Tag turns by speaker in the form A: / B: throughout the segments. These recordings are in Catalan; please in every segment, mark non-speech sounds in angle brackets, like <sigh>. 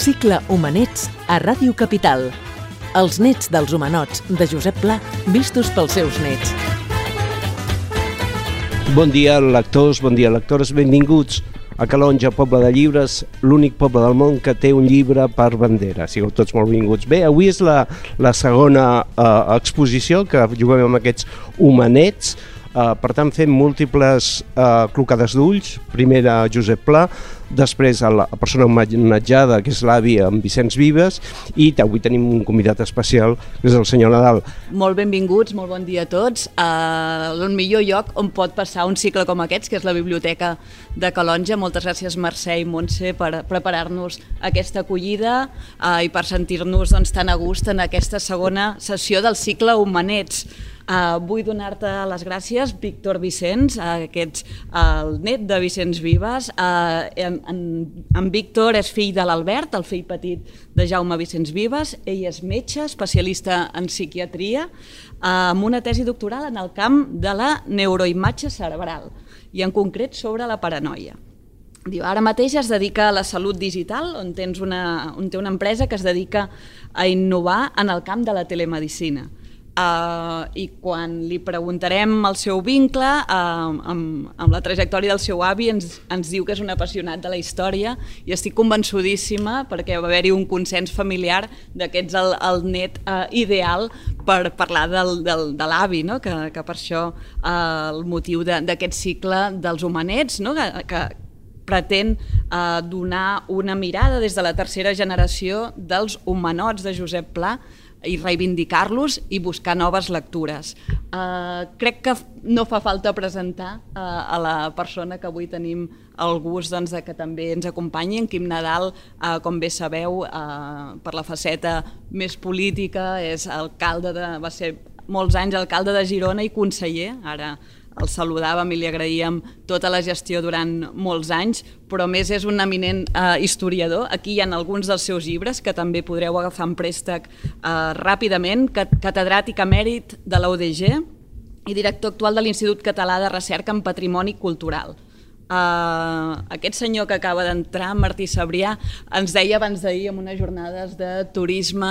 A: Cicle Humanets a Ràdio Capital. Els nets dels humanots de Josep Pla, vistos pels seus nets.
B: Bon dia, lectors, bon dia, lectores, benvinguts a Calonja, poble de llibres, l'únic poble del món que té un llibre per bandera. Sigueu tots molt benvinguts. Bé, avui és la, la segona eh, exposició que juguem amb aquests humanets, Uh, per tant, fem múltiples uh, clocades d'ulls, primer a Josep Pla, després a la persona homenatjada, que és l'avi amb Vicenç Vives, i avui tenim un convidat especial, que és el senyor Nadal.
C: Molt benvinguts, molt bon dia a tots. Uh, el millor lloc on pot passar un cicle com aquests, que és la Biblioteca de Calonja. Moltes gràcies Mercè i Montse per preparar-nos aquesta acollida uh, i per sentir-nos doncs, tan a gust en aquesta segona sessió del cicle Humanets. Uh, vull donar-te les gràcies, Víctor Vicenç, uh, que ets uh, el net de Vicenç Vives. Uh, en, en, en Víctor és fill de l'Albert, el fill petit de Jaume Vicenç Vives. Ell és metge, especialista en psiquiatria, uh, amb una tesi doctoral en el camp de la neuroimatge cerebral i en concret sobre la paranoia. Diu, ara mateix es dedica a la salut digital, on, tens una, on té una empresa que es dedica a innovar en el camp de la telemedicina Uh, I quan li preguntarem el seu vincle uh, amb, amb la trajectòria del seu avi ens, ens diu que és un apassionat de la història i estic convençudíssima perquè va haver-hi un consens familiar d'aquests el, el net uh, ideal per parlar del, del, de l'avi, no? que, que per això uh, el motiu d'aquest cicle dels humanets, no? que, que pretén uh, donar una mirada des de la tercera generació dels humanots de Josep Pla i reivindicar-los i buscar noves lectures. Uh, crec que no fa falta presentar uh, a la persona que avui tenim el gust doncs, de que també ens acompanyi, en Quim Nadal, uh, com bé sabeu, uh, per la faceta més política, és alcalde de, va ser molts anys alcalde de Girona i conseller, ara el saludàvem i li agraïem tota la gestió durant molts anys, però més és un eminent eh, historiador. Aquí hi ha alguns dels seus llibres que també podreu agafar en préstec eh, ràpidament, catedràtic emèrit de la UDG i director actual de l'Institut Català de Recerca en Patrimoni Cultural. Uh, aquest senyor que acaba d'entrar, Martí Sabrià, ens deia abans d'ahir en unes jornades de turisme,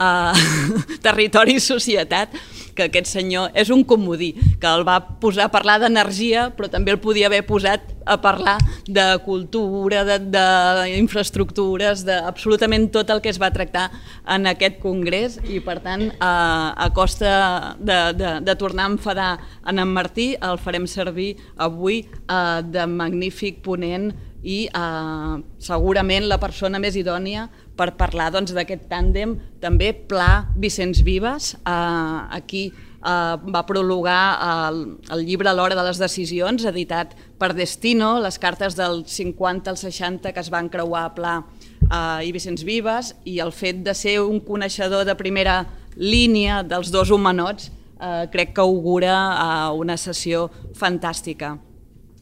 C: uh, <laughs> territori i societat, que aquest senyor és un comodí, que el va posar a parlar d'energia, però també el podia haver posat a parlar de cultura, d'infraestructures, de, de absolutament tot el que es va tractar en aquest congrés i per tant a, a costa de, de, de tornar a enfadar en en Martí el farem servir avui eh, de magnífic ponent i eh, segurament la persona més idònia per parlar doncs, d'aquest doncs, tàndem, també Pla Vicenç Vives, eh, aquí eh, va prologar el, el llibre l'hora de les decisions, editat per Destino, les cartes del 50 al 60 que es van creuar a Pla eh, i Vicenç Vives, i el fet de ser un coneixedor de primera línia dels dos humanots eh, crec que augura eh, una sessió fantàstica.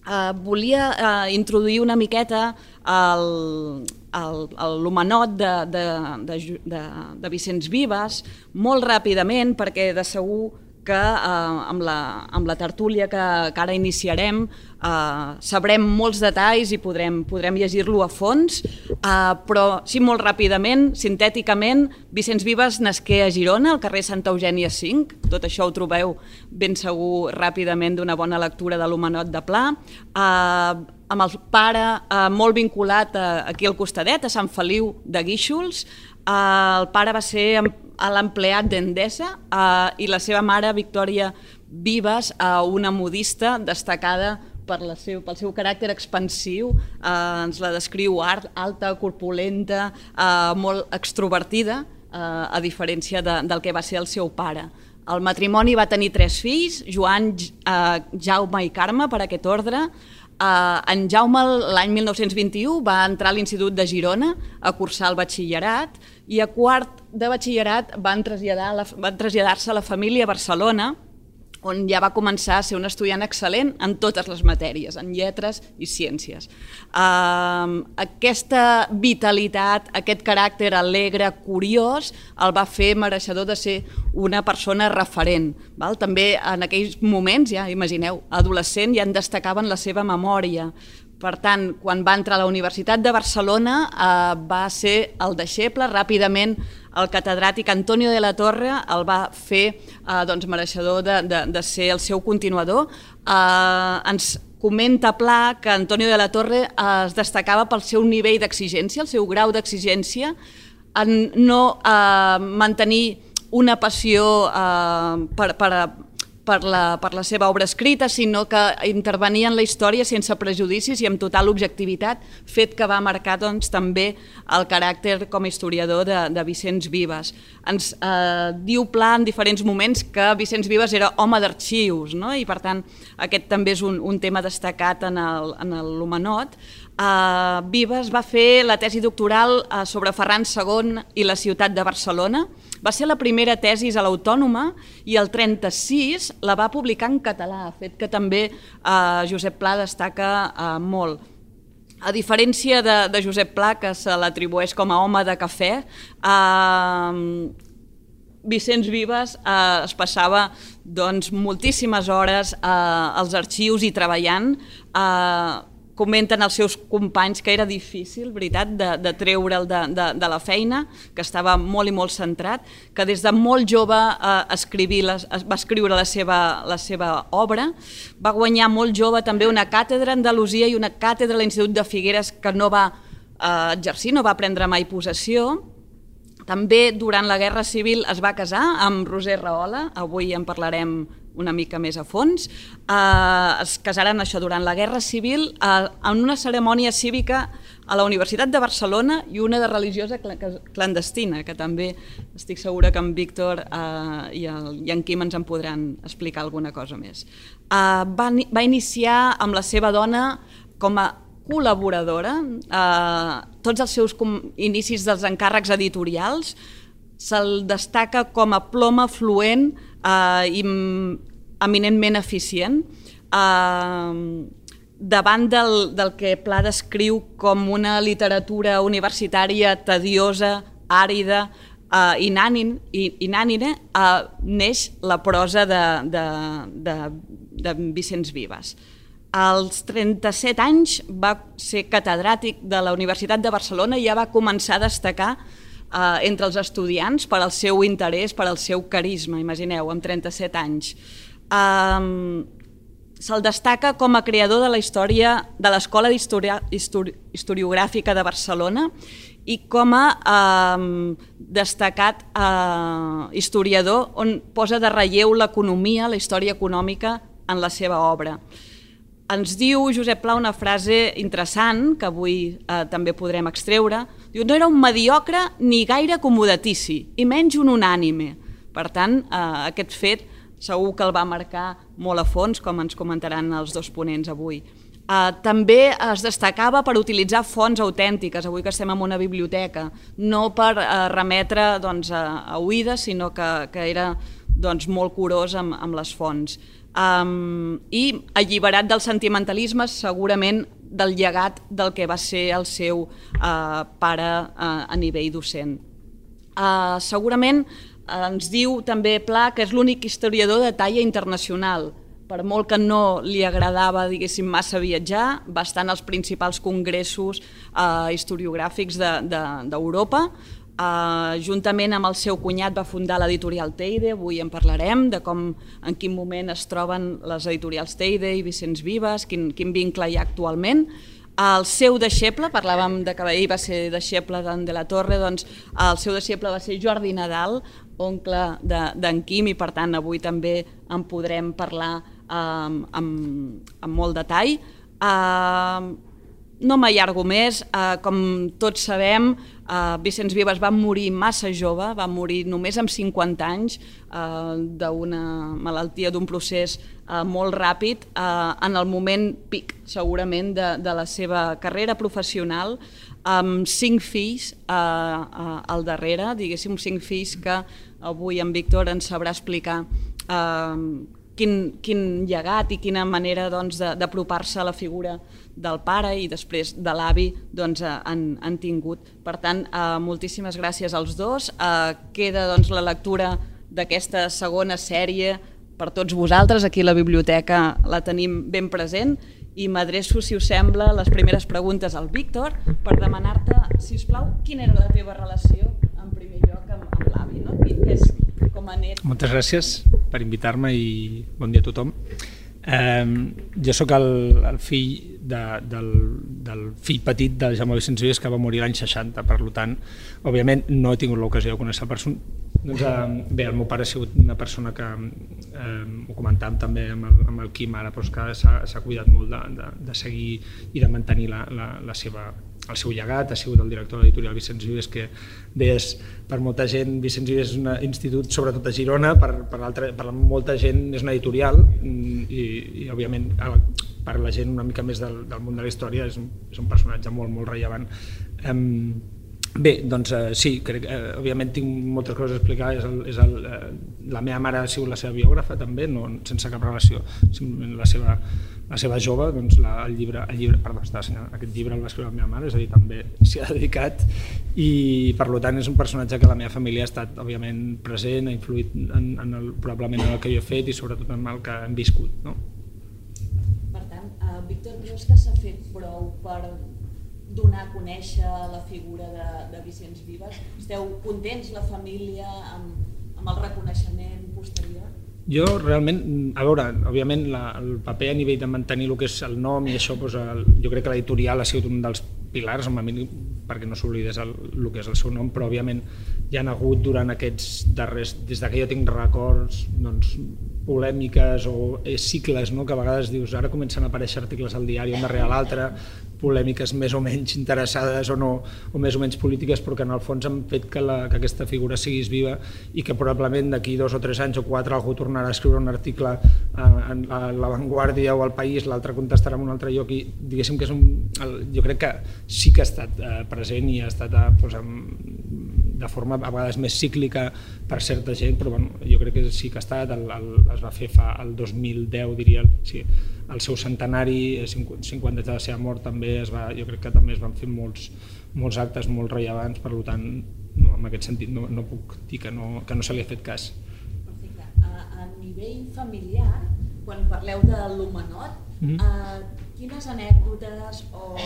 C: Uh, volia uh, introduir una miqueta l'humanot de, de, de, de, de Vicenç Vives molt ràpidament perquè de segur que eh, amb, la, amb la tertúlia que, que ara iniciarem eh, sabrem molts detalls i podrem, podrem llegir-lo a fons, eh, però sí molt ràpidament, sintèticament, Vicenç Vives nasqué a Girona, al carrer Santa Eugènia 5, tot això ho trobeu ben segur ràpidament d'una bona lectura de l'Humanot de Pla, eh, amb el pare eh, molt vinculat a, aquí al costadet, a Sant Feliu de Guíxols, eh, el pare va ser l'empleat d'Endesa eh, i la seva mare, Victòria Vives, eh, una modista destacada per la seu, pel seu caràcter expansiu, eh, ens la descriu art, alta, corpulenta, eh, molt extrovertida, eh, a diferència de, del que va ser el seu pare. El matrimoni va tenir tres fills, Joan, eh, Jaume i Carme, per aquest ordre. Eh, en Jaume l'any 1921 va entrar a l'Institut de Girona a cursar el batxillerat i a quart de batxillerat van traslladar-se van traslladar a la família a Barcelona on ja va començar a ser un estudiant excel·lent en totes les matèries, en lletres i ciències. Uh, aquesta vitalitat, aquest caràcter alegre, curiós, el va fer mereixedor de ser una persona referent. Val? També en aquells moments, ja imagineu, adolescent, ja en destacaven la seva memòria, Per tant, quan va entrar a la Universitat de Barcelona eh, va ser el deixeble, ràpidament el catedràtic Antonio de la Torre el va fer eh, doncs, mereixedor de, de, de ser el seu continuador. Eh, ens comenta Pla que Antonio de la Torre es destacava pel seu nivell d'exigència, el seu grau d'exigència, en no eh, mantenir una passió eh, per, per, per la, per la seva obra escrita, sinó que intervenia en la història sense prejudicis i amb total objectivitat, fet que va marcar doncs, també el caràcter com a historiador de, de Vicenç Vives. Ens eh, diu Pla en diferents moments que Vicenç Vives era home d'arxius, no? i per tant aquest també és un, un tema destacat en l'Humanot. Uh, Vives va fer la tesi doctoral uh, sobre Ferran II i la ciutat de Barcelona, va ser la primera tesis a l'Autònoma i el 36 la va publicar en català, fet que també eh, Josep Pla destaca eh, molt. A diferència de, de Josep Pla, que se l'atribueix com a home de cafè, eh, Vicenç Vives eh, es passava doncs, moltíssimes hores eh, als arxius i treballant. Eh, comenten els seus companys que era difícil, veritat, de, de treure'l de, de, de la feina, que estava molt i molt centrat, que des de molt jove eh, escrivir les, va escriure la seva, la seva obra, va guanyar molt jove també una càtedra a Andalusia i una càtedra a l'Institut de Figueres que no va eh, exercir, no va prendre mai possessió, també durant la Guerra Civil es va casar amb Roser Rahola, avui en parlarem una mica més a fons. Eh, es casaren això durant la Guerra Civil eh, en una cerimònia cívica a la Universitat de Barcelona i una de religiosa clandestina, que també estic segura que en Víctor eh, i, el, i en Quim ens en podran explicar alguna cosa més. Eh, va, va iniciar amb la seva dona com a col·laboradora, eh, tots els seus inicis dels encàrrecs editorials, se'l destaca com a ploma fluent i eminentment eficient. Eh, davant del, del que Pla descriu com una literatura universitària tediosa, àrida, uh, inànime, inànime uh, neix la prosa de, de, de, de Vicenç Vives. Als 37 anys va ser catedràtic de la Universitat de Barcelona i ja va començar a destacar eh, entre els estudiants per al seu interès, per al seu carisma, imagineu, amb 37 anys. Um, Se'l destaca com a creador de la història de l'Escola Histori Historiogràfica de Barcelona i com a eh, destacat eh, historiador on posa de relleu l'economia, la història econòmica en la seva obra. Ens diu Josep Pla una frase interessant que avui eh, també podrem extreure. Diu, no era un mediocre ni gaire acomodatici, i menys un unànime. Per tant, eh, aquest fet segur que el va marcar molt a fons, com ens comentaran els dos ponents avui. Uh, també es destacava per utilitzar fonts autèntiques, avui que estem en una biblioteca, no per uh, remetre doncs, a, a oïdes, sinó que, que era doncs, molt curós amb, amb les fonts um, i alliberat del sentimentalisme segurament del llegat del que va ser el seu uh, pare uh, a nivell docent. Uh, segurament uh, ens diu també Pla que és l'únic historiador de talla internacional, per molt que no li agradava diguéssim massa viatjar, va estar en els principals congressos eh, historiogràfics d'Europa, de, de Uh, juntament amb el seu cunyat va fundar l'editorial Teide, avui en parlarem de com, en quin moment es troben les editorials Teide i Vicenç Vives, quin, quin vincle hi ha actualment. El seu deixeble, parlàvem de que ell va ser deixeble d'en de la Torre, doncs el seu deixeble va ser Jordi Nadal, oncle d'en Quim, i per tant avui també en podrem parlar um, amb, amb molt detall. Uh, no m'allargo més, uh, com tots sabem, Uh, Vicenç Vives va morir massa jove, va morir només amb 50 anys uh, d'una malaltia, d'un procés uh, molt ràpid, uh, en el moment pic, segurament, de, de la seva carrera professional, amb cinc fills uh, uh, al darrere, diguéssim, cinc fills que avui en Víctor ens sabrà explicar uh, quin, quin llegat i quina manera d'apropar-se doncs, a la figura del pare i després de l'avi doncs, eh, han, han tingut. Per tant, eh, moltíssimes gràcies als dos. Eh, queda doncs, la lectura d'aquesta segona sèrie per tots vosaltres, aquí la biblioteca la tenim ben present i m'adreço, si us sembla, les primeres preguntes al Víctor per demanar-te, si us plau, quina era la teva relació, en primer lloc, amb, amb l'avi, no? És com a net.
D: Moltes gràcies per invitar-me i bon dia a tothom. Eh, jo sóc el, el fill de, del, del fill petit de Jaume Vicenç Vives que va morir l'any 60, per tant, òbviament no he tingut l'ocasió de conèixer el person doncs, eh, bé, el meu pare ha sigut una persona que, eh, ho comentàvem també amb el, amb el Quim ara, però que s'ha cuidat molt de, de, de seguir i de mantenir la, la, la seva, el seu llegat, ha sigut el director de l'editorial Vicenç Vives, que deies, per molta gent, Vicenç Vives és un institut, sobretot a Girona, per, per, altra, per molta gent és una editorial mm, i, i òbviament, per la gent una mica més del, del món de la història és un, és un personatge molt, molt rellevant. Um, Bé, doncs eh, sí, crec, eh, òbviament tinc moltes coses a explicar, és el, és el, eh, la meva mare ha sigut la seva biògrafa també, no, sense cap relació, la seva, la seva jove, doncs la, el llibre, el llibre perdó, està assenyalant, aquest llibre el va escriure la meva mare, és a dir, també s'hi ha dedicat i per tant és un personatge que la meva família ha estat òbviament present, ha influït en, en el, probablement en el que jo he fet i sobretot en el que hem viscut. No?
C: Per tant, uh, Víctor, creus que s'ha fet prou per donar a conèixer la figura de, de Vicenç Vives? Esteu contents, la família, amb, amb el reconeixement posterior?
D: Jo realment, a veure, òbviament la, el paper a nivell de mantenir el que és el nom i això, doncs, el, jo crec que l'editorial ha sigut un dels pilars, amb a mínim, perquè no s'oblidés el, el que és el seu nom, però òbviament hi han hagut durant aquests darrers, des que jo tinc records, doncs, polèmiques o eh, cicles, no? que a vegades dius ara comencen a aparèixer articles al diari un darrere l'altre, polèmiques més o menys interessades o no, o més o menys polítiques, però que en el fons han fet que, la, que aquesta figura siguis viva i que probablement d'aquí dos o tres anys o quatre algú tornarà a escriure un article a, a, a La Vanguardia o al País, l'altre contestarà en un altre lloc i diguéssim que és un... El, jo crec que sí que ha estat eh, present i ha estat eh, doncs, amb, de forma a vegades més cíclica per certa gent, però bueno, jo crec que sí que ha estat, el, el, es va fer fa el 2010, diria, sí, el seu centenari, 50 eh, anys de la seva mort també es va, jo crec que també es van fer molts, molts actes molt rellevants, per tant, no, en aquest sentit no, no puc dir que no, que no se li ha fet cas.
C: Perfecte. A, a nivell familiar, quan parleu de l'humanot, mm -hmm. uh, quines anècdotes o,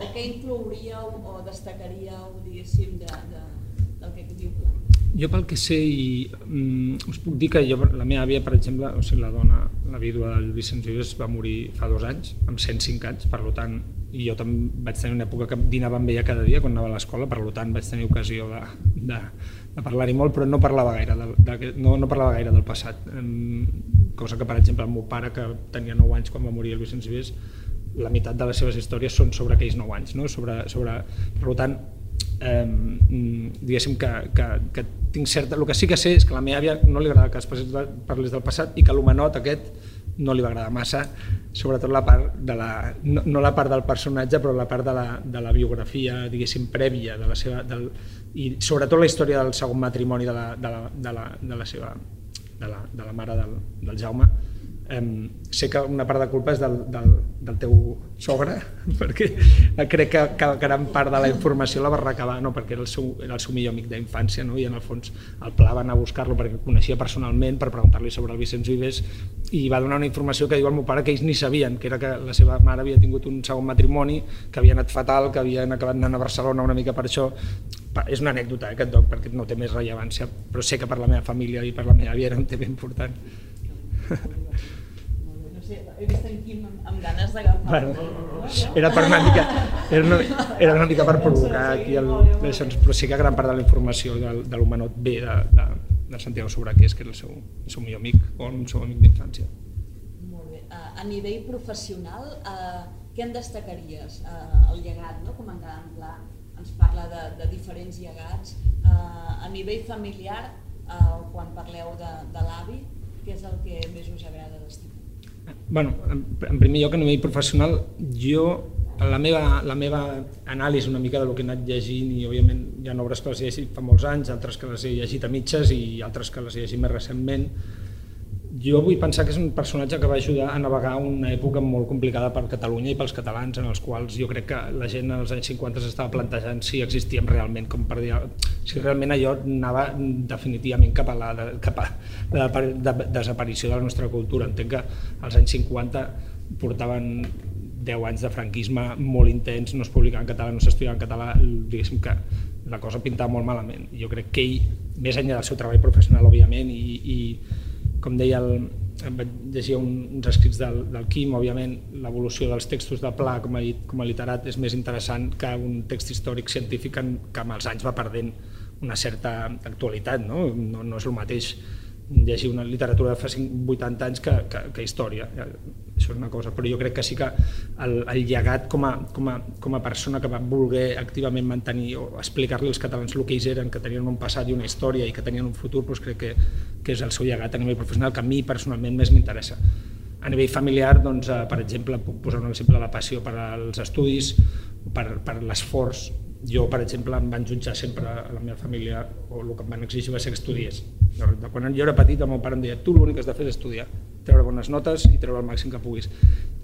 C: o què inclouríeu o destacaríeu, diguéssim, de, de, del que diu Pla?
D: Jo pel que sé, i mm, us puc dir que jo, la meva àvia, per exemple, o sigui, la dona, la vídua del Vicenç Vives va morir fa dos anys, amb 105 anys, per tant, i jo també vaig tenir una època que dinava amb ella cada dia quan anava a l'escola, per tant vaig tenir ocasió de, de, de parlar-hi molt, però no parlava gaire del, de, no, no parlava gaire del passat. Cosa que, per exemple, el meu pare, que tenia 9 anys quan va morir el Vicenç Vives, la meitat de les seves històries són sobre aquells 9 anys, no? sobre, sobre, per tant, eh, diguéssim que, que, que tinc certa... El que sí que sé és que la meva àvia no li agrada que es parlis del passat i que l'homenot aquest no li va agradar massa, sobretot la part de la, no, no la part del personatge, però la part de la, de la biografia, diguéssim, prèvia, de la seva, del, i sobretot la història del segon matrimoni de la, de la, de la, de la seva de la, de la mare del, del Jaume, Um, sé que una part de culpa és del, del, del teu sogre, <laughs> perquè crec que, que gran part de la informació la va recabar, no, perquè era el seu, era el seu millor amic d'infància, no? i en el fons el Pla va anar a buscar-lo perquè el coneixia personalment per preguntar-li sobre el Vicenç Vives i va donar una informació que diu al meu pare que ells ni sabien, que era que la seva mare havia tingut un segon matrimoni, que havia anat fatal, que havien acabat anant a Barcelona una mica per això, és una anècdota eh, aquest doc perquè no té més rellevància, però sé que per la meva família i per la meva àvia era un tema important
C: he vist en Quim amb, amb ganes d'agafar bueno,
D: era per una mica era una, era una mica per provocar aquí el, però sí que gran part de la informació de, de l'humanot ve de, de, de Santiago Sobraqués, que és el seu, el seu millor amic o el seu amic d'infància.
C: Molt bé. A nivell professional, uh, què en destacaries? Uh, el llegat, no? comentàvem Pla, ens parla de, de diferents llegats. Uh, a nivell familiar, uh, quan parleu de, de l'avi, què és el que més us agrada destacar?
D: bueno, en primer lloc, a nivell professional, jo, la meva, la meva anàlisi una mica de lo que he anat llegint, i òbviament hi ha obres que les he llegit fa molts anys, altres que les he llegit a mitges i altres que les he llegit més recentment, jo vull pensar que és un personatge que va ajudar a navegar una època molt complicada per Catalunya i pels catalans, en els quals jo crec que la gent als anys 50 s'estava plantejant si existíem realment, com per dir, si realment allò anava definitivament cap a la, cap a la de, de, desaparició de la nostra cultura. Entenc que als anys 50 portaven 10 anys de franquisme molt intens, no es publicava en català, no s'estudiava en català, diguéssim que la cosa pintava molt malament. Jo crec que ell, més enllà del seu treball professional, òbviament, i, i com deia el, vaig llegir un, uns escrits del, del Quim, òbviament l'evolució dels textos de Pla com a, com a literat és més interessant que un text històric científic que, que amb els anys va perdent una certa actualitat, no? No, no és el mateix llegir una literatura de fa 80 anys que, que, que història, això és una cosa, però jo crec que sí que el, el llegat com a, com, a, com a persona que va voler activament mantenir o explicar-li als catalans el que ells eren, que tenien un passat i una història i que tenien un futur, doncs crec que, que és el seu llegat a nivell professional que a mi personalment més m'interessa. A nivell familiar, doncs, eh, per exemple, puc posar un exemple de la passió per als estudis, per, per l'esforç jo, per exemple, em van jutjar sempre a la meva família, o el que em van exigir va ser que estudiés. Quan jo era petit, el meu pare em deia, tu l'únic que has de fer és estudiar, treure bones notes i treure el màxim que puguis.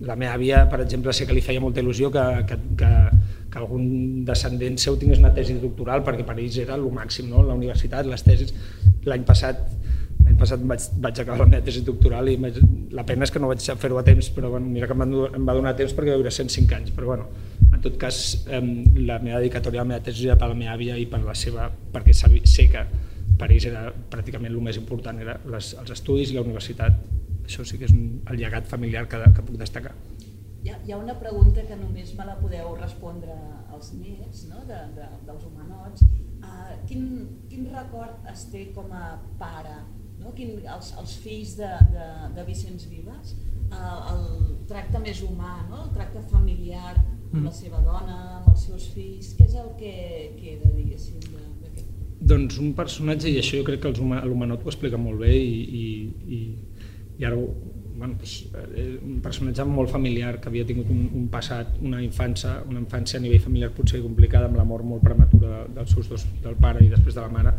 D: La meva àvia, per exemple, sé que li feia molta il·lusió que, que, que, que algun descendent seu tingués una tesi doctoral, perquè per ells era el màxim, no? la universitat, les tesis. L'any passat passat vaig, vaig acabar la meva tesi doctoral i la pena és que no vaig fer-ho a temps, però bueno, mira que em, em va donar temps perquè va viure 105 anys, però bueno, en tot cas, la meva dedicatòria a la meva tesi era per la meva àvia i per la seva, perquè sé que per ells era pràcticament el més important, era les, els estudis i la universitat. Això sí que és un, el llegat familiar que, que puc destacar.
C: Hi ha, hi ha una pregunta que només me la podeu respondre als nets, no? de, de, dels humanots. Uh, quin, quin record es té com a pare? No? Quin, els, els fills de, de, de Vicenç Vives? Uh, el tracte més humà, no? el tracte familiar, amb la mm. seva dona, amb els seus fills, què és el que queda, diguéssim, d'aquest?
D: Doncs un personatge, i això jo crec que l'Humanot ho explica molt bé, i, i, i, i ara bueno, eh, un personatge molt familiar que havia tingut un, un passat, una infància, una infància a nivell familiar potser complicada amb la mort molt prematura dels seus dos, del pare i després de la mare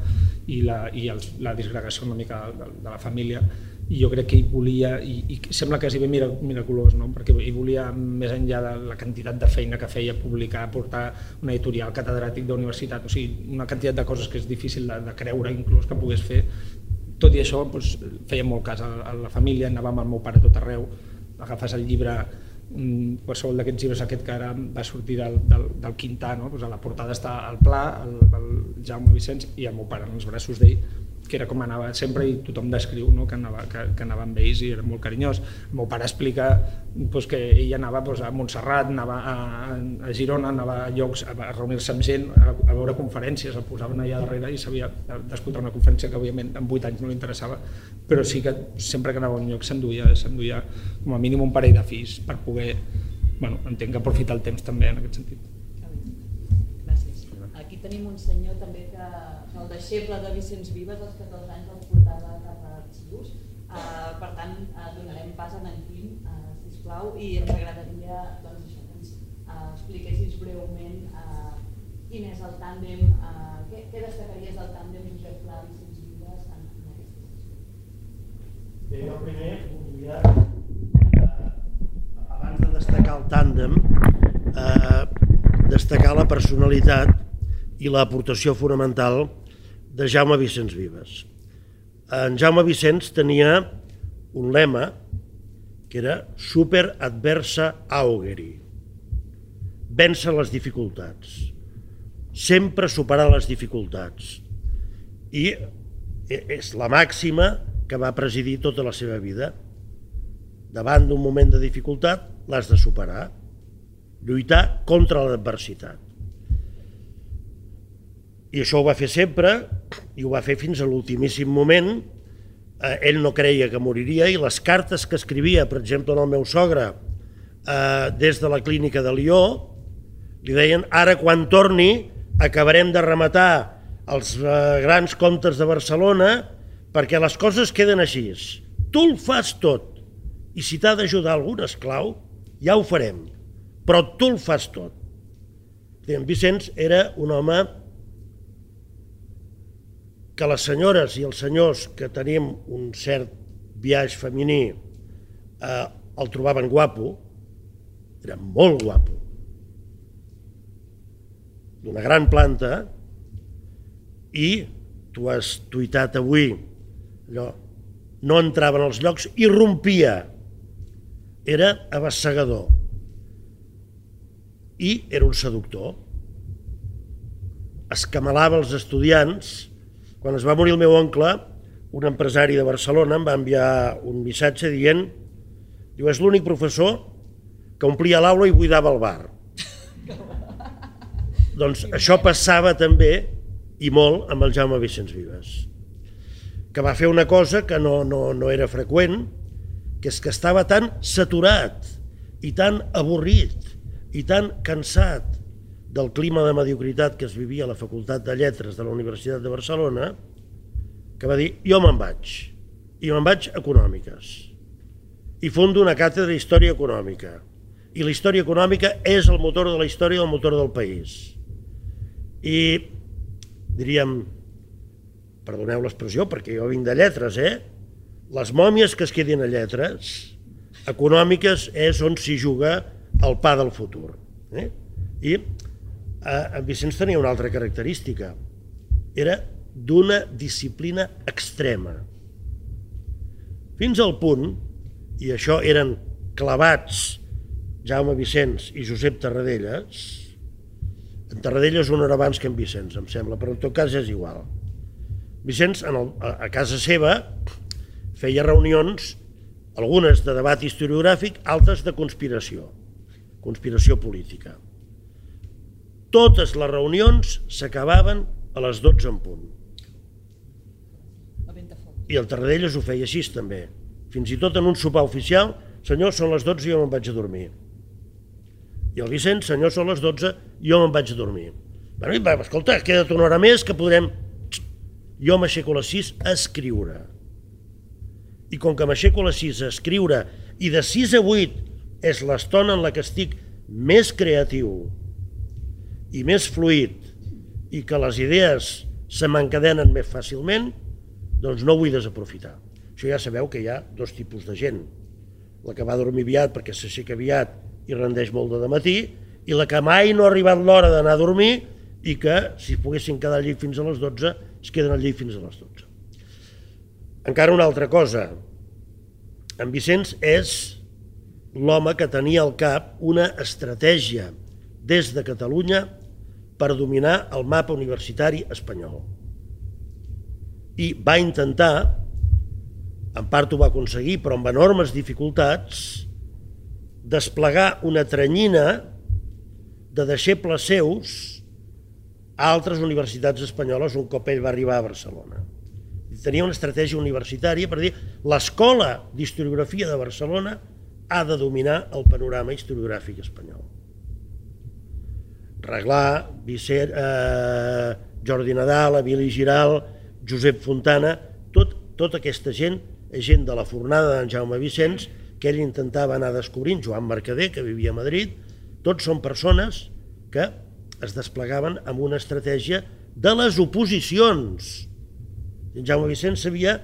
D: i la, i els, la disgregació una mica de, de la família i jo crec que ell volia, i, i sembla quasi bé miraculós, no? perquè ell volia, més enllà de la quantitat de feina que feia, publicar, portar un editorial catedràtic d'universitat, o sigui, una quantitat de coses que és difícil de, de creure inclús que pogués fer, tot i això doncs, feia molt cas a, la família, anava amb el meu pare tot arreu, agafes el llibre qualsevol d'aquests llibres aquest que ara va sortir del, del, del Quintà, no? pues a la portada està el Pla, el, el Jaume Vicenç i el meu pare en els braços d'ell que era com anava sempre i tothom descriu no? que, anava, que, que anava amb ells i era molt carinyós. El meu pare explica pues, que ell anava pues, a Montserrat, anava a, a Girona, anava a llocs a, a reunir-se amb gent, a, a veure conferències, el posaven allà darrere i sabia d'escoltar una conferència que òbviament en 8 anys no li interessava, però sí que sempre que anava a un lloc s'enduia s'enduia com a mínim un parell de fills per poder, bueno, entenc que aprofitar el temps també en aquest sentit.
C: Gràcies. Aquí tenim un senyor també que el deixeble de Vicenç Vives als 14 anys els portava cap a arxius. Uh, per tant, uh, donarem pas a en Quim, uh, sisplau, i ens agradaria doncs, això, que ens uh, expliquessis breument uh, quin és el tàndem, uh, què, què destacaries del tàndem Josep Pla Vicenç Vives en, en aquesta sessió?
E: Bé, jo primer volia, abans de destacar el tàndem, uh, destacar la personalitat i l'aportació fonamental de Jaume Vicenç Vives. En Jaume Vicenç tenia un lema que era super adversa augeri, vèncer les dificultats, sempre superar les dificultats. I és la màxima que va presidir tota la seva vida. Davant d'un moment de dificultat l'has de superar, lluitar contra l'adversitat. I això ho va fer sempre i ho va fer fins a l'ultimíssim moment. Eh, ell no creia que moriria i les cartes que escrivia, per exemple, al meu sogre, eh, des de la clínica de Lió, li deien ara quan torni acabarem de rematar els eh, grans comptes de Barcelona perquè les coses queden així. Tu el fas tot i si t'ha d'ajudar algun esclau, ja ho farem, però tu el fas tot. En Vicenç era un home que les senyores i els senyors que tenim un cert viatge femení eh, el trobaven guapo, era molt guapo, d'una gran planta, i tu has tuitat avui, allò, no entrava en els llocs i rompia. Era abassegador. i era un seductor. Escamalava els estudiants. Quan es va morir el meu oncle, un empresari de Barcelona em va enviar un missatge dient diu, és l'únic professor que omplia l'aula i buidava el bar. <laughs> doncs això passava també i molt amb el Jaume Vicenç Vives, que va fer una cosa que no, no, no era freqüent, que és que estava tan saturat i tan avorrit i tan cansat del clima de mediocritat que es vivia a la Facultat de Lletres de la Universitat de Barcelona, que va dir, jo me'n vaig, i me'n vaig econòmiques, i fundo una càtedra d'història econòmica, i la història econòmica és el motor de la història, el motor del país. I diríem, perdoneu l'expressió perquè jo vinc de lletres, eh? Les mòmies que es quedin a lletres, econòmiques és on s'hi juga el pa del futur. Eh? I en Vicenç tenia una altra característica. Era d'una disciplina extrema. Fins al punt, i això eren clavats Jaume Vicenç i Josep Tarradellas, en Tarradellas una hora abans que en Vicenç, em sembla, però en tot cas és igual. Vicenç, en el, a, casa seva, feia reunions, algunes de debat historiogràfic, altres de conspiració, conspiració política. Totes les reunions s'acabaven a les 12 en punt. I el Tarradellas ho feia així també. Fins i tot en un sopar oficial, senyor, són les 12 i jo me'n vaig a dormir. I el Vicent, senyor, són les 12, jo me'n vaig a dormir. Bueno, i, escolta, queda't una hora més que podrem... <tsk> Jo m'aixeco a les 6 a escriure. I com que m'aixeco a les 6 a escriure i de 6 a 8 és l'estona en la que estic més creatiu i més fluid i que les idees se m'encadenen més fàcilment, doncs no vull desaprofitar. Això ja sabeu que hi ha dos tipus de gent. La que va dormir aviat perquè s'aixeca aviat i rendeix molt de matí, i la que mai no ha arribat l'hora d'anar a dormir i que, si poguessin quedar al llit fins a les 12, es queden al llit fins a les 12. Encara una altra cosa. En Vicenç és l'home que tenia al cap una estratègia des de Catalunya per dominar el mapa universitari espanyol. I va intentar, en part ho va aconseguir, però amb enormes dificultats, desplegar una tranyina de deixebles seus a altres universitats espanyoles un cop ell va arribar a Barcelona. Tenia una estratègia universitària per dir l'escola d'historiografia de Barcelona ha de dominar el panorama historiogràfic espanyol. Reglà, Vicent, eh, Jordi Nadal, Emili Giral, Josep Fontana, tot, tota aquesta gent, gent de la fornada d'en Jaume Vicenç, que ell intentava anar descobrint, Joan Mercader, que vivia a Madrid, tots són persones que es desplegaven amb una estratègia de les oposicions. En Jaume Vicent sabia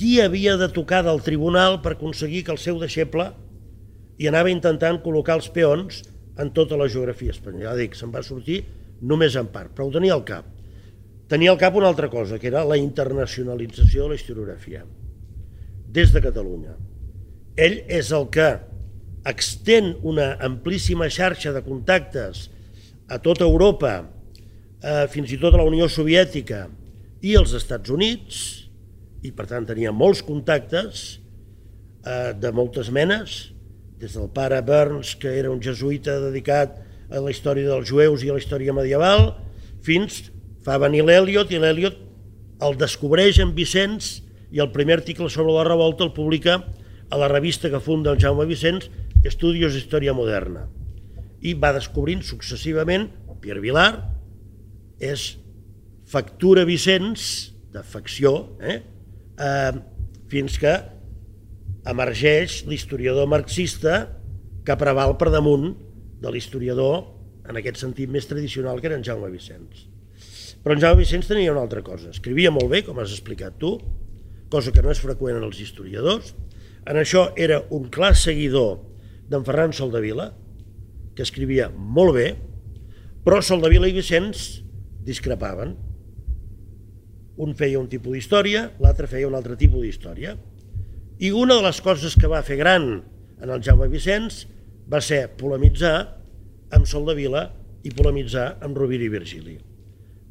E: qui havia de tocar del tribunal per aconseguir que el seu deixeble i anava intentant col·locar els peons en tota la geografia espanyola. Ja dic, se'n va sortir només en part, però ho tenia al cap. Tenia al cap una altra cosa, que era la internacionalització de la historiografia, des de Catalunya. Ell és el que extén una amplíssima xarxa de contactes a tota Europa, eh, fins i tot a la Unió Soviètica i als Estats Units, i per tant tenia molts contactes eh, de moltes menes, des del pare Burns, que era un jesuïta dedicat a la història dels jueus i a la història medieval, fins fa venir l'Eliot, i l'Eliot el descobreix en Vicenç i el primer article sobre la revolta el publica a la revista que funda el Jaume Vicenç, Estudios d'Història Moderna. I va descobrint successivament, Pierre Vilar, és factura Vicenç, de facció, eh? Eh, fins que emergeix l'historiador marxista que preval per damunt de l'historiador, en aquest sentit més tradicional, que era en Jaume Vicenç. Però en Jaume Vicenç tenia una altra cosa. Escrivia molt bé, com has explicat tu, cosa que no és freqüent en els historiadors, en això era un clar seguidor d'en Ferran Soldavila, que escrivia molt bé, però Soldavila i Vicenç discrepaven. Un feia un tipus d'història, l'altre feia un altre tipus d'història. I una de les coses que va fer gran en el Jaume Vicenç va ser polemitzar amb Sol de Vila i polemitzar amb Rovira i Virgili.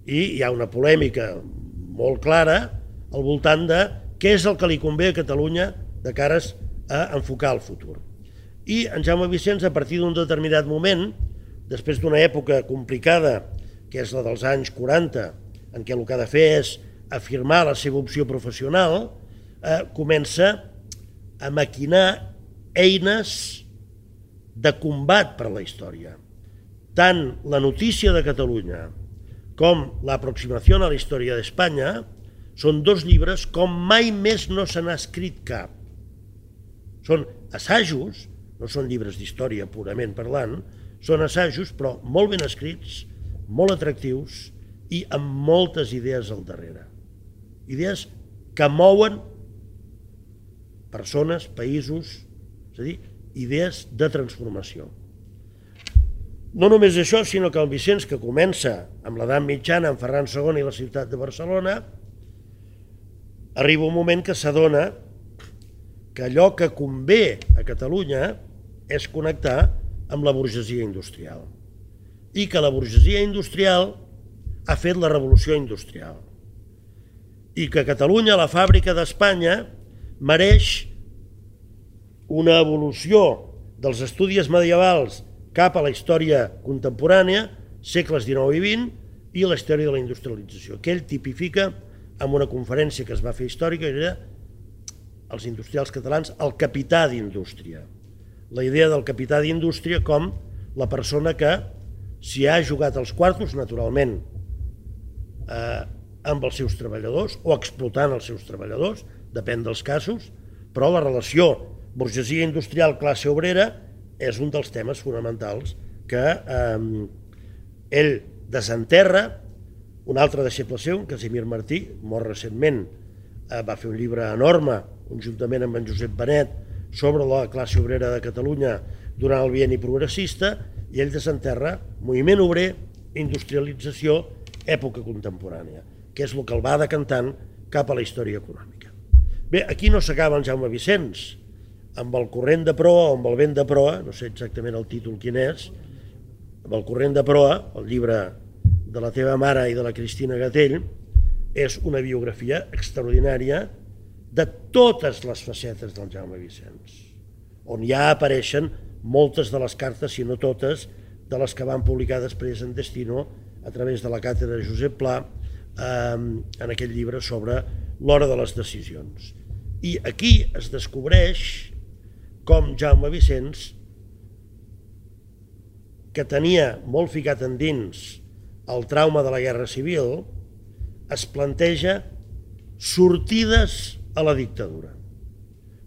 E: I hi ha una polèmica molt clara al voltant de què és el que li convé a Catalunya de cares a enfocar el futur. I en Jaume Vicenç, a partir d'un determinat moment, després d'una època complicada, que és la dels anys 40, en què el que ha de fer és afirmar la seva opció professional, eh, comença a maquinar eines de combat per a la història. Tant la notícia de Catalunya com l'aproximació a la història d'Espanya són dos llibres com mai més no se n'ha escrit cap. Són assajos, no són llibres d'història purament parlant, són assajos però molt ben escrits, molt atractius i amb moltes idees al darrere. Idees que mouen persones, països, és a dir, idees de transformació. No només això, sinó que el Vicenç, que comença amb l'edat mitjana, amb Ferran II i la ciutat de Barcelona, arriba un moment que s'adona que allò que convé a Catalunya és connectar amb la burgesia industrial i que la burgesia industrial ha fet la revolució industrial i que Catalunya, la fàbrica d'Espanya, mereix una evolució dels estudis medievals cap a la història contemporània, segles XIX i XX, i la història de la industrialització, que ell tipifica en una conferència que es va fer històrica, que era els industrials catalans, el capità d'indústria. La idea del capità d'indústria com la persona que s'hi ha jugat els quartos, naturalment, eh, amb els seus treballadors o explotant els seus treballadors, depèn dels casos, però la relació burgesia industrial classe obrera és un dels temes fonamentals que eh, ell desenterra, un altre deixeble seu, Casimir Martí, molt recentment, eh, va fer un llibre enorme, conjuntament amb en Josep Benet, sobre la classe obrera de Catalunya durant el bienni progressista, i ell desenterra moviment obrer, industrialització, època contemporània, que és el que el va decantant cap a la història econòmica. Bé, aquí no s'acaba en Jaume Vicenç, amb el corrent de proa o amb el vent de proa, no sé exactament el títol quin és, amb el corrent de proa, el llibre de la teva mare i de la Cristina Gatell, és una biografia extraordinària de totes les facetes del Jaume Vicenç, on ja apareixen moltes de les cartes, si no totes, de les que van publicar després en Destino a través de la càtedra de Josep Pla eh, en aquest llibre sobre l'hora de les decisions. I aquí es descobreix com Jaume Vicenç, que tenia molt ficat endins el trauma de la Guerra Civil, es planteja sortides a la dictadura.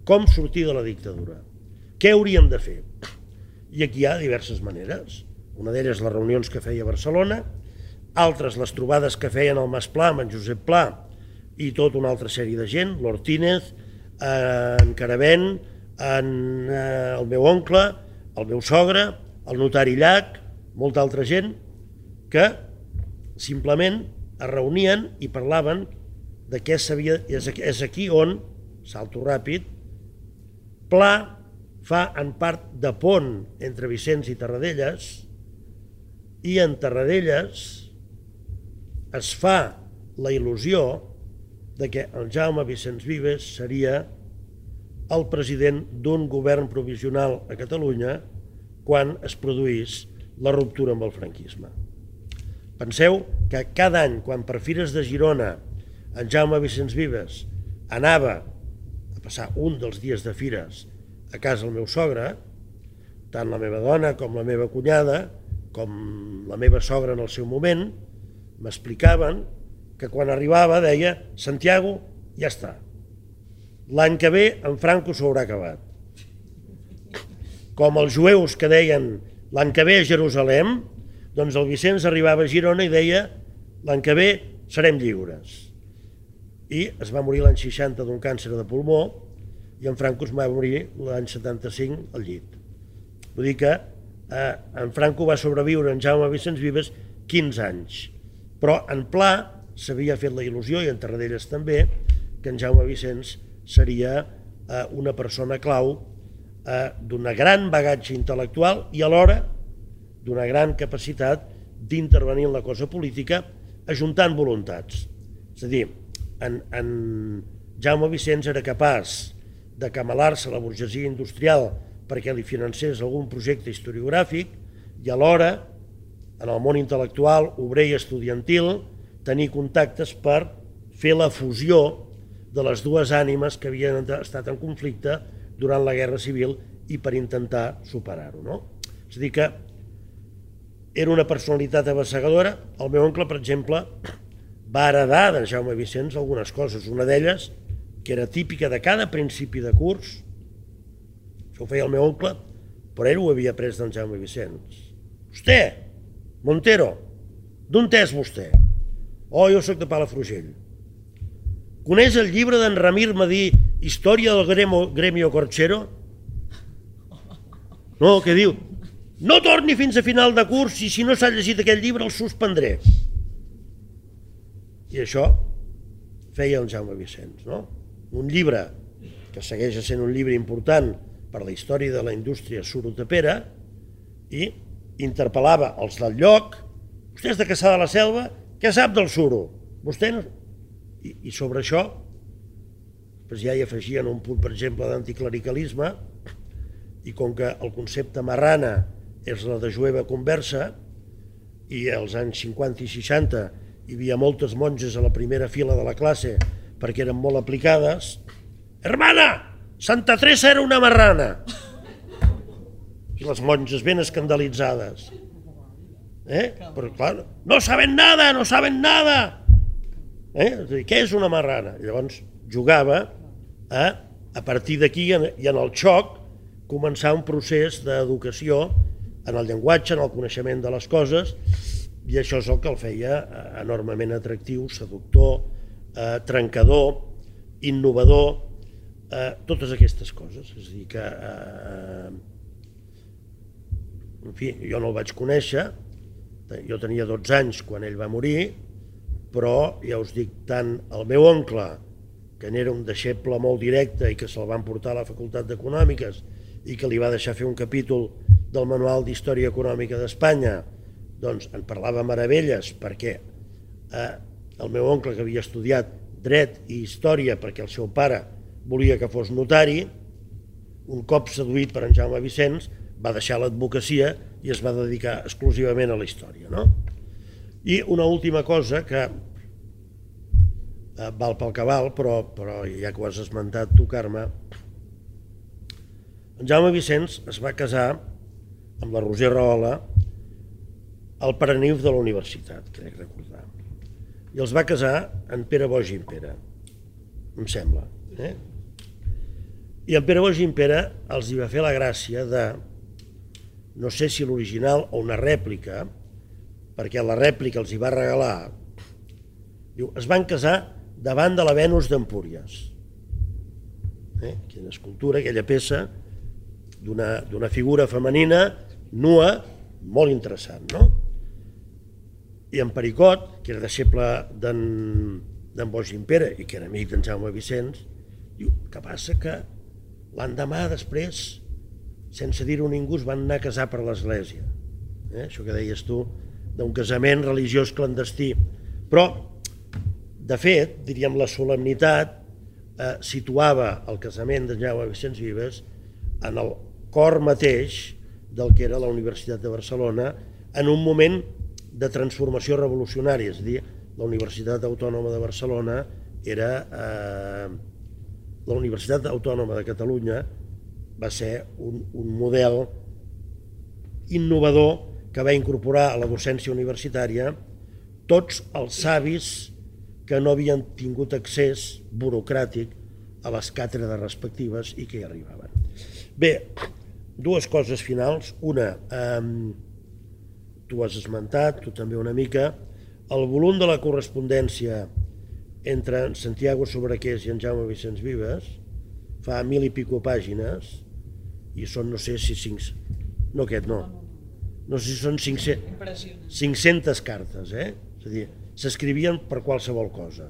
E: Com sortir de la dictadura? Què hauríem de fer? I aquí hi ha diverses maneres. Una d'elles les reunions que feia a Barcelona, altres les trobades que feien al Mas Pla amb en Josep Pla i tota una altra sèrie de gent, l'Ortínez, en Caravent, en eh, el meu oncle, el meu sogre, el notari Llach, molta altra gent, que simplement es reunien i parlaven de què s'havia... És aquí on, salto ràpid, Pla fa en part de pont entre Vicenç i Tarradellas i en Tarradellas es fa la il·lusió de que el Jaume Vicenç Vives seria el president d'un govern provisional a Catalunya quan es produís la ruptura amb el franquisme. Penseu que cada any, quan per Fires de Girona en Jaume Vicenç Vives anava a passar un dels dies de Fires a casa del meu sogre, tant la meva dona com la meva cunyada, com la meva sogra en el seu moment, m'explicaven que quan arribava deia Santiago, ja està, l'any que ve en Franco s'haurà acabat. Com els jueus que deien l'any que ve a Jerusalem, doncs el Vicenç arribava a Girona i deia l'any que ve serem lliures. I es va morir l'any 60 d'un càncer de pulmó i en Franco es va morir l'any 75 al llit. Vull dir que eh, en Franco va sobreviure en Jaume Vicenç Vives 15 anys, però en Pla s'havia fet la il·lusió, i en Tarradellas també, que en Jaume Vicenç seria eh, una persona clau eh, d'un gran bagatge intel·lectual i alhora d'una gran capacitat d'intervenir en la cosa política ajuntant voluntats. És a dir, en, en Jaume Vicenç era capaç de camalar-se la burgesia industrial perquè li financés algun projecte historiogràfic i alhora, en el món intel·lectual, obrer i estudiantil, tenir contactes per fer la fusió de les dues ànimes que havien estat en conflicte durant la Guerra Civil i per intentar superar-ho. No? És a dir que era una personalitat abassegadora. El meu oncle, per exemple, va heredar de Jaume Vicenç algunes coses. Una d'elles, que era típica de cada principi de curs, això ho feia el meu oncle, però ell ho havia pres d'en Jaume Vicenç. Vostè, Montero, d'on és vostè? Oh, jo sóc de Palafrugell. Coneix el llibre d'en Ramir Madí, Història del Gremio, Gremio Corchero? No, que diu, no torni fins a final de curs i si no s'ha llegit aquell llibre el suspendré. I això feia el Jaume Vicenç, no? Un llibre que segueix sent un llibre important per la història de la indústria surotapera i interpel·lava els del lloc, vostè és de Caçà de la Selva, què sap del suro? Vostè no... I, i sobre això doncs ja hi afegien un punt, per exemple, d'anticlericalisme, i com que el concepte marrana és la de jueva conversa, i als anys 50 i 60 hi havia moltes monges a la primera fila de la classe perquè eren molt aplicades. Hermana, Santa Teresa era una marrana. I les monges ben escandalitzades. Eh? Però clar, no saben nada, no saben nada. Eh? És què és una marrana? I llavors jugava a, a partir d'aquí i en el xoc començar un procés d'educació en el llenguatge, en el coneixement de les coses, i això és el que el feia eh, enormement atractiu, seductor, eh, trencador, innovador, eh, totes aquestes coses. És a dir, que eh, en fi, jo no el vaig conèixer, jo tenia 12 anys quan ell va morir, però ja us dic, tant el meu oncle, que n'era un deixeble molt directe i que se'l van portar a la Facultat d'Econòmiques i que li va deixar fer un capítol del Manual d'Història Econòmica d'Espanya, doncs en parlava meravelles perquè eh, el meu oncle que havia estudiat dret i història perquè el seu pare volia que fos notari, un cop seduït per en Jaume Vicenç, va deixar l'advocacia i es va dedicar exclusivament a la història. No? I una última cosa que eh, val pel que val, però, però ja que ho has esmentat tu, Carme, en Jaume Vicenç es va casar amb la Roser Rahola al Paranif de la universitat, crec recordar. I els va casar en Pere Boix i en Pere, em sembla. Eh? I en Pere Boix i en Pere els hi va fer la gràcia de, no sé si l'original o una rèplica, perquè la rèplica els hi va regalar, diu, es van casar davant de la Venus d'Empúries. Eh? Aquella escultura, aquella peça d'una figura femenina nua, molt interessant, no? I en Pericot, que era deixeble d'en Boix Impera i que era amic d'en Jaume Vicenç, diu, que passa que l'endemà després, sense dir-ho ningú, es van anar a casar per l'església. Eh? Això que deies tu, d'un casament religiós clandestí. Però, de fet, diríem, la solemnitat eh, situava el casament de Jaume Vicenç Vives en el cor mateix del que era la Universitat de Barcelona en un moment de transformació revolucionària, és a dir, la Universitat Autònoma de Barcelona era eh, la Universitat Autònoma de Catalunya va ser un, un model innovador que va incorporar a la docència universitària tots els savis que no havien tingut accés burocràtic a les càtedres respectives i que hi arribaven. Bé, dues coses finals. Una, eh, tu has esmentat, tu també una mica, el volum de la correspondència entre Santiago Sobrequés i en Jaume Vicenç Vives fa mil i pico pàgines i són, no sé si cinc... No aquest, no. No sé si són 500, 500 cartes, eh? És a dir, s'escrivien per qualsevol cosa.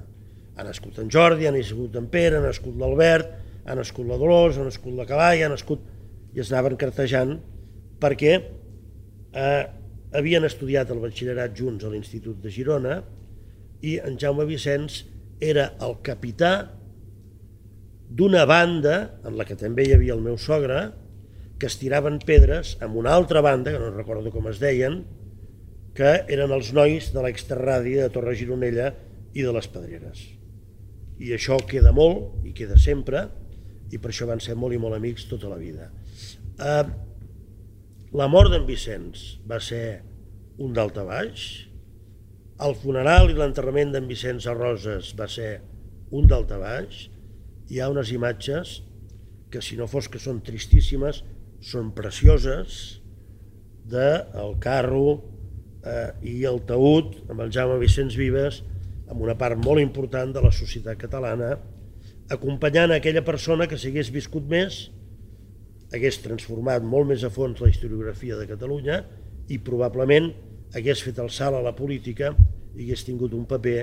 E: Ha nascut en Jordi, ha nascut en Pere, ha nascut l'Albert, ha nascut la Dolors, ha nascut la Calai, ha nascut i es anaven cartejant perquè eh, havien estudiat el batxillerat junts a l'Institut de Girona i en Jaume Vicenç era el capità d'una banda, en la que també hi havia el meu sogre, que es tiraven pedres amb una altra banda, que no recordo com es deien, que eren els nois de l'extraradi de Torre Gironella i de les Pedreres. I això queda molt i queda sempre, i per això van ser molt i molt amics tota la vida. Eh, la mort d'en Vicenç va ser un baix, el funeral i l'enterrament d'en Vicenç a Roses va ser un baix, hi ha unes imatges que si no fos que són tristíssimes, són precioses del carro eh, i el taüt amb el Jaume Vicenç Vives amb una part molt important de la societat catalana acompanyant aquella persona que s'hagués viscut més hagués transformat molt més a fons la historiografia de Catalunya i probablement hagués fet el salt a la política i hagués tingut un paper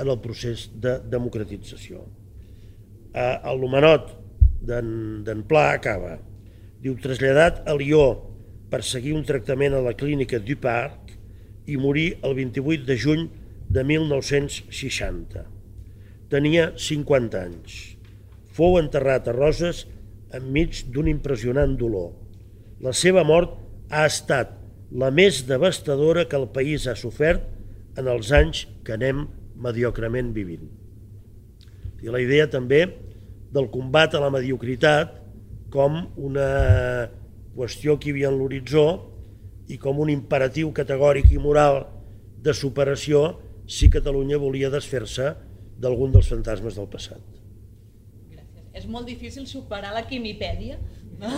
E: en el procés de democratització. Eh, el Lumenot d'en Pla acaba. Diu, traslladat a Lió per seguir un tractament a la clínica du Parc i morir el 28 de juny de 1960. Tenia 50 anys. Fou enterrat a Roses enmig d'un impressionant dolor. La seva mort ha estat la més devastadora que el país ha sofert en els anys que anem mediocrement vivint. I la idea també del combat a la mediocritat com una qüestió que hi havia en l'horitzó i com un imperatiu categòric i moral de superació si Catalunya volia desfer-se d'algun dels fantasmes del passat
C: és molt difícil superar la quimipèdia, no?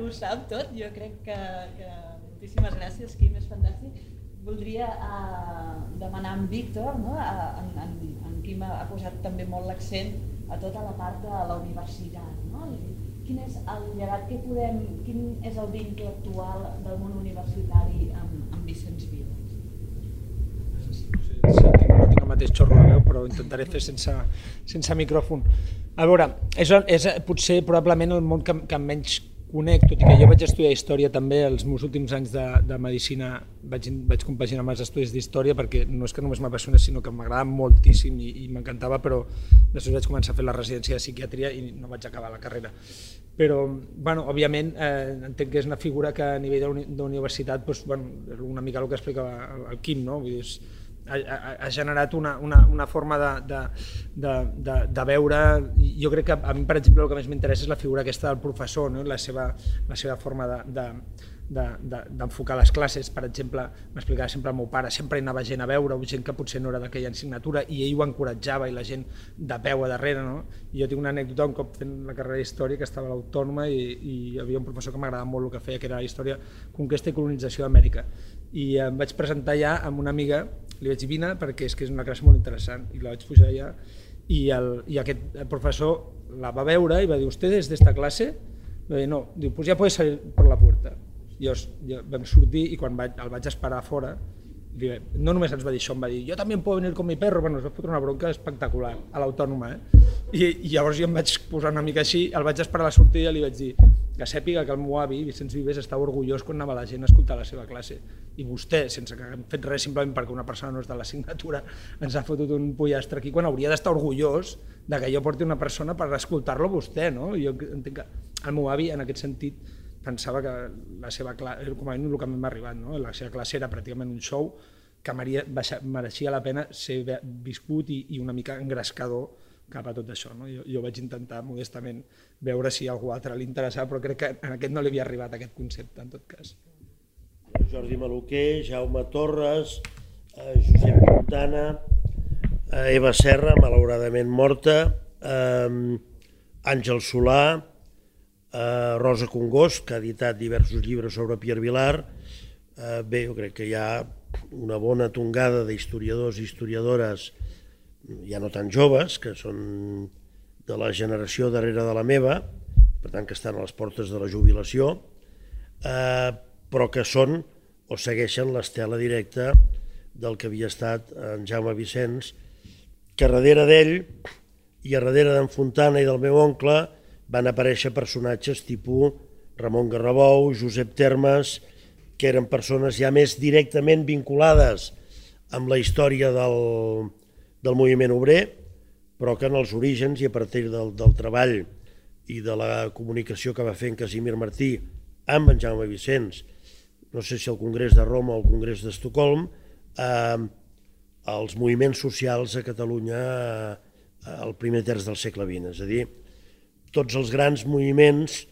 C: ho sap tot, jo crec que, que... moltíssimes gràcies, Quim, és fantàstic. Voldria uh, demanar a en Víctor, no? En, en, en Quim ha posat també molt l'accent a tota la part de la universitat, no? Quin és el llegat que podem, quin és el vincle actual del món universitari amb, amb Vicenç Vives?
D: No tinc mateix xorro de veu, però intentaré fer sense, sense micròfon. A veure, és, és potser probablement el món que, que menys conec, tot i que jo vaig estudiar història també els meus últims anys de, de medicina vaig, vaig compaginar amb els estudis d'història perquè no és que només m'apassionés sinó que m'agradava moltíssim i, i m'encantava però després vaig començar a fer la residència de psiquiatria i no vaig acabar la carrera però bueno, òbviament eh, entenc que és una figura que a nivell d'universitat doncs, bueno, una mica el que explicava el Quim no? Vull dir, és, ha, ha generat una, una, una forma de, de, de, de, de veure, jo crec que a mi per exemple el que més m'interessa és la figura aquesta del professor, no? la, seva, la seva forma de, de, d'enfocar de, de, les classes, per exemple, m'explicava sempre el meu pare, sempre hi anava gent a veure, gent que potser no era d'aquella assignatura, i ell ho encoratjava, i la gent de peu a darrere, no? I jo tinc una anècdota un cop fent la carrera d'Història, que estava a l'Autònoma, i, i hi havia un professor que m'agradava molt el que feia, que era la història conquesta i colonització d'Amèrica. I em vaig presentar ja amb una amiga, li vaig dir, vine, perquè és que és una classe molt interessant, i la vaig pujar allà, i, el, i aquest professor la va veure i va dir, ¿usted es de esta clase? Va dir, no, diu, pues ya puedes salir por la puerta jo, jo vam sortir i quan vaig, el vaig esperar fora no només ens va dir això, em va dir jo també puc venir con mi perro, bueno, es va fotre una bronca espectacular a l'autònoma eh? I, i llavors jo em vaig posar una mica així el vaig esperar a la sortida i li vaig dir que sàpiga que el meu avi, Vicenç Vives, estava orgullós quan anava la gent a escoltar la seva classe i vostè, sense que haguem fet res simplement perquè una persona no és de la signatura ens ha fotut un pollastre aquí quan hauria d'estar orgullós de que jo porti una persona per escoltar-lo vostè no? jo entenc que el meu avi en aquest sentit pensava que la seva classe, com a mínim el que m'ha arribat, no? la seva classe era pràcticament un show que mereixia la pena ser viscut i, i una mica engrescador cap a tot això. No? Jo, jo vaig intentar modestament veure si a algú altre li interessava, però crec que en aquest no li havia arribat aquest concepte, en tot cas.
E: Jordi Maluquer, Jaume Torres, eh, Josep Quintana, eh, Eva Serra, malauradament morta, eh, Àngel Solà, eh, Rosa Congost, que ha editat diversos llibres sobre Pierre Vilar. Eh, bé, jo crec que hi ha una bona tongada d'historiadors i historiadores, ja no tan joves, que són de la generació darrere de la meva, per tant que estan a les portes de la jubilació, eh, però que són o segueixen l'estela directa del que havia estat en Jaume Vicenç, que darrere d'ell i a darrere d'en Fontana i del meu oncle van aparèixer personatges tipus Ramon Garrabou, Josep Termes que eren persones ja més directament vinculades amb la història del, del moviment obrer, però que en els orígens i a partir del, del treball i de la comunicació que va fer en Casimir Martí amb en Jaume Vicenç, no sé si el Congrés de Roma o el Congrés d'Estocolm, eh, els moviments socials a Catalunya eh, al primer terç del segle XX. És a dir, tots els grans moviments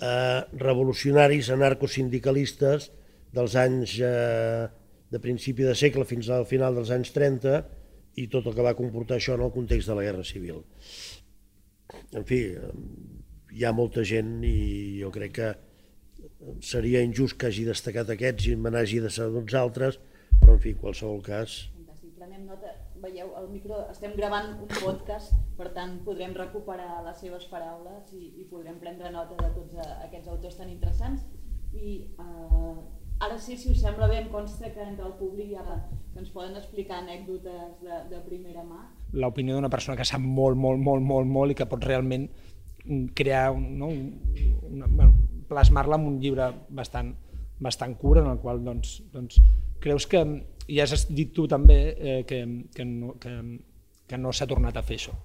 E: eh, revolucionaris anarcosindicalistes dels anys eh, de principi de segle fins al final dels anys 30 i tot el que va comportar això en el context de la Guerra Civil. En fi, hi ha molta gent i jo crec que seria injust que hagi destacat aquests i me n'hagi de saber uns altres, però en fi, en qualsevol cas...
C: Fantàstic, prenem nota. Veieu, el micro, estem gravant un podcast, per tant podrem recuperar les seves paraules i, i podrem prendre nota de tots eh, aquests autors tan interessants. I eh, ara sí, si us sembla bé, em consta que entre el públic ja que ens poden explicar anècdotes de, de primera mà.
D: L'opinió d'una persona que sap molt, molt, molt, molt, molt i que pot realment crear, no, una, bueno, plasmar-la en un llibre bastant, bastant curt en el qual doncs, doncs, creus que, i has dit tu també, eh, que, que, no, que, que no s'ha tornat a fer això.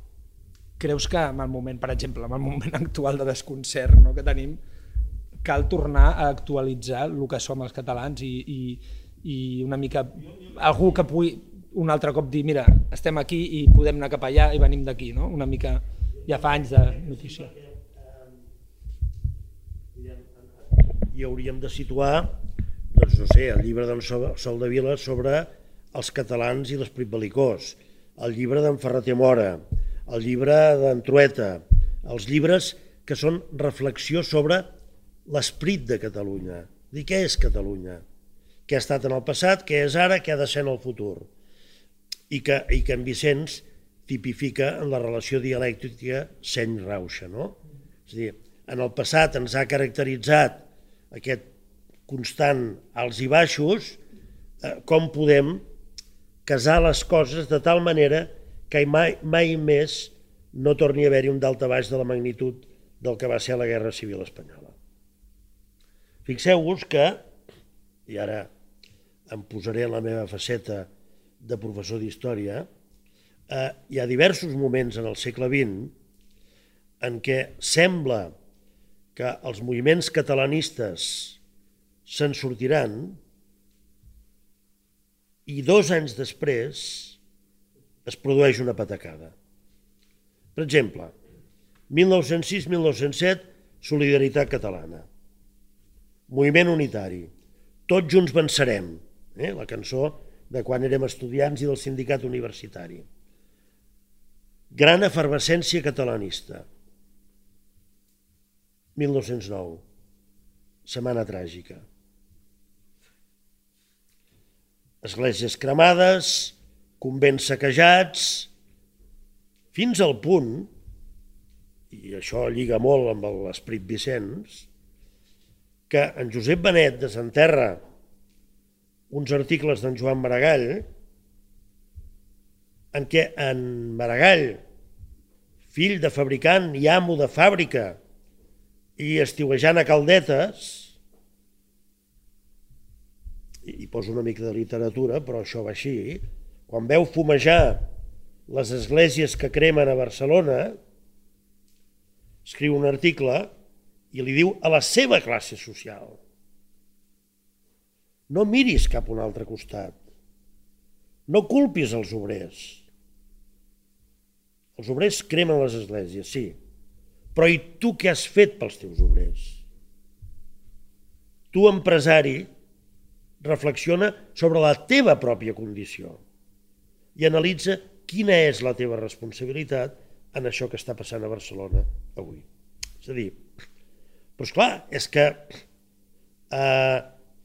D: Creus que en el moment, per exemple, en el moment <laughs> actual de desconcert no, que tenim, cal tornar a actualitzar el que som els catalans i, i, i una mica algú que pugui un altre cop dir, mira, estem aquí i podem anar cap allà i venim d'aquí, no? Una mica, ja fa anys de notícia.
E: I hauríem de situar, doncs no sé, el llibre d'en Sol de Vila sobre els catalans i l'esperit belicós, el llibre d'en Ferreter Mora, el llibre d'en Trueta, els llibres que són reflexió sobre l'esperit de Catalunya. Dir què és Catalunya? Què ha estat en el passat, què és ara, què ha de ser en el futur? I que, i que en Vicenç tipifica en la relació dialèctica seny-rauxa. No? És a dir, en el passat ens ha caracteritzat aquest constant alts i baixos, eh, com podem casar les coses de tal manera que mai, mai més no torni a haver-hi un baix de la magnitud del que va ser la Guerra Civil Espanyola. Fixeu-vos que, i ara em posaré la meva faceta de professor d'història, eh, hi ha diversos moments en el segle XX en què sembla que els moviments catalanistes se'n sortiran i dos anys després es produeix una patacada. Per exemple, 1906-1907, Solidaritat Catalana. Moviment unitari. Tots junts vencerem. Eh? La cançó de quan érem estudiants i del sindicat universitari. Gran efervescència catalanista. 1909. Setmana tràgica. Esglésies cremades, convents saquejats, fins al punt, i això lliga molt amb l'esprit Vicenç, que en Josep Benet desenterra uns articles d'en Joan Maragall en què en Maragall, fill de fabricant i amo de fàbrica i estiuejant a caldetes, i poso una mica de literatura, però això va així, quan veu fumejar les esglésies que cremen a Barcelona, escriu un article i li diu a la seva classe social. No miris cap a un altre costat. No culpis els obrers. Els obrers cremen les esglésies, sí. Però i tu què has fet pels teus obrers? Tu, empresari, reflexiona sobre la teva pròpia condició i analitza quina és la teva responsabilitat en això que està passant a Barcelona avui. És a dir, però és clar, és que eh,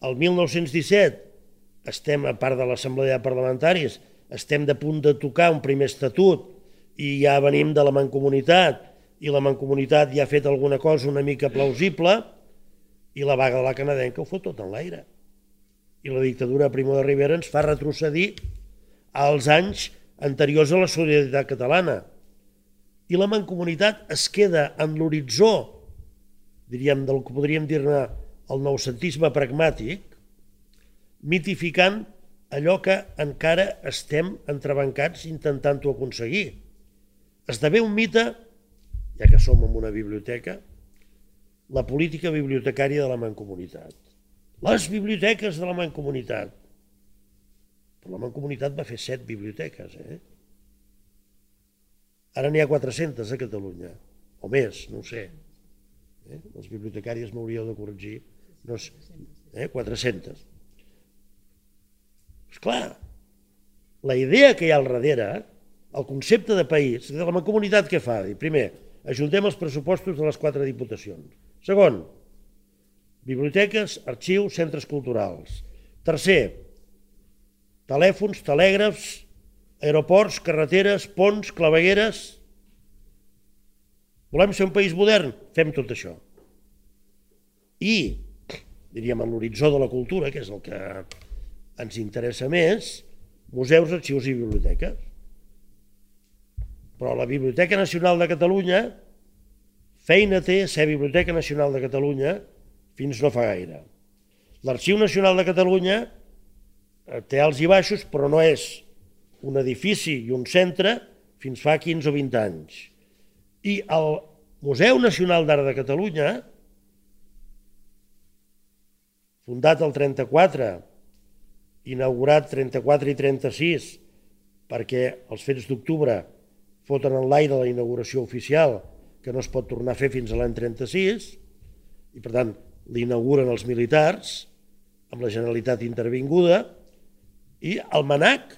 E: el 1917 estem, a part de l'Assemblea de Parlamentaris, estem de punt de tocar un primer estatut i ja venim de la mancomunitat i la mancomunitat ja ha fet alguna cosa una mica plausible i la vaga de la canadenca ho fot tot en l'aire. I la dictadura Primo de Rivera ens fa retrocedir als anys anteriors a la solidaritat catalana. I la mancomunitat es queda en l'horitzó, diríem, del que podríem dir-ne el noucentisme pragmàtic, mitificant allò que encara estem entrebancats intentant-ho aconseguir. Esdevé un mite, ja que som en una biblioteca, la política bibliotecària de la mancomunitat. Les biblioteques de la mancomunitat. Però la mancomunitat va fer set biblioteques, eh? Ara n'hi ha 400 a Catalunya, o més, no sé. Eh? Les bibliotecàries m'hauríeu de corregir. No sé, eh? 400. És clar, la idea que hi ha al darrere, el concepte de país, de la comunitat que fa? Primer, ajuntem els pressupostos de les quatre diputacions. Segon, biblioteques, arxius, centres culturals. Tercer, telèfons, telègrafs, aeroports, carreteres, ponts, clavegueres. Volem ser un país modern? Fem tot això. I, diríem, en l'horitzó de la cultura, que és el que ens interessa més, museus, arxius i biblioteques. Però la Biblioteca Nacional de Catalunya feina té ser Biblioteca Nacional de Catalunya fins no fa gaire. L'Arxiu Nacional de Catalunya eh, té alts i baixos, però no és un edifici i un centre fins fa 15 o 20 anys. I el Museu Nacional d'Art de Catalunya, fundat el 34, inaugurat 34 i 36, perquè els fets d'octubre foten en l'aire la inauguració oficial, que no es pot tornar a fer fins a l'any 36, i per tant l'inauguren els militars, amb la Generalitat intervinguda, i el MANAC,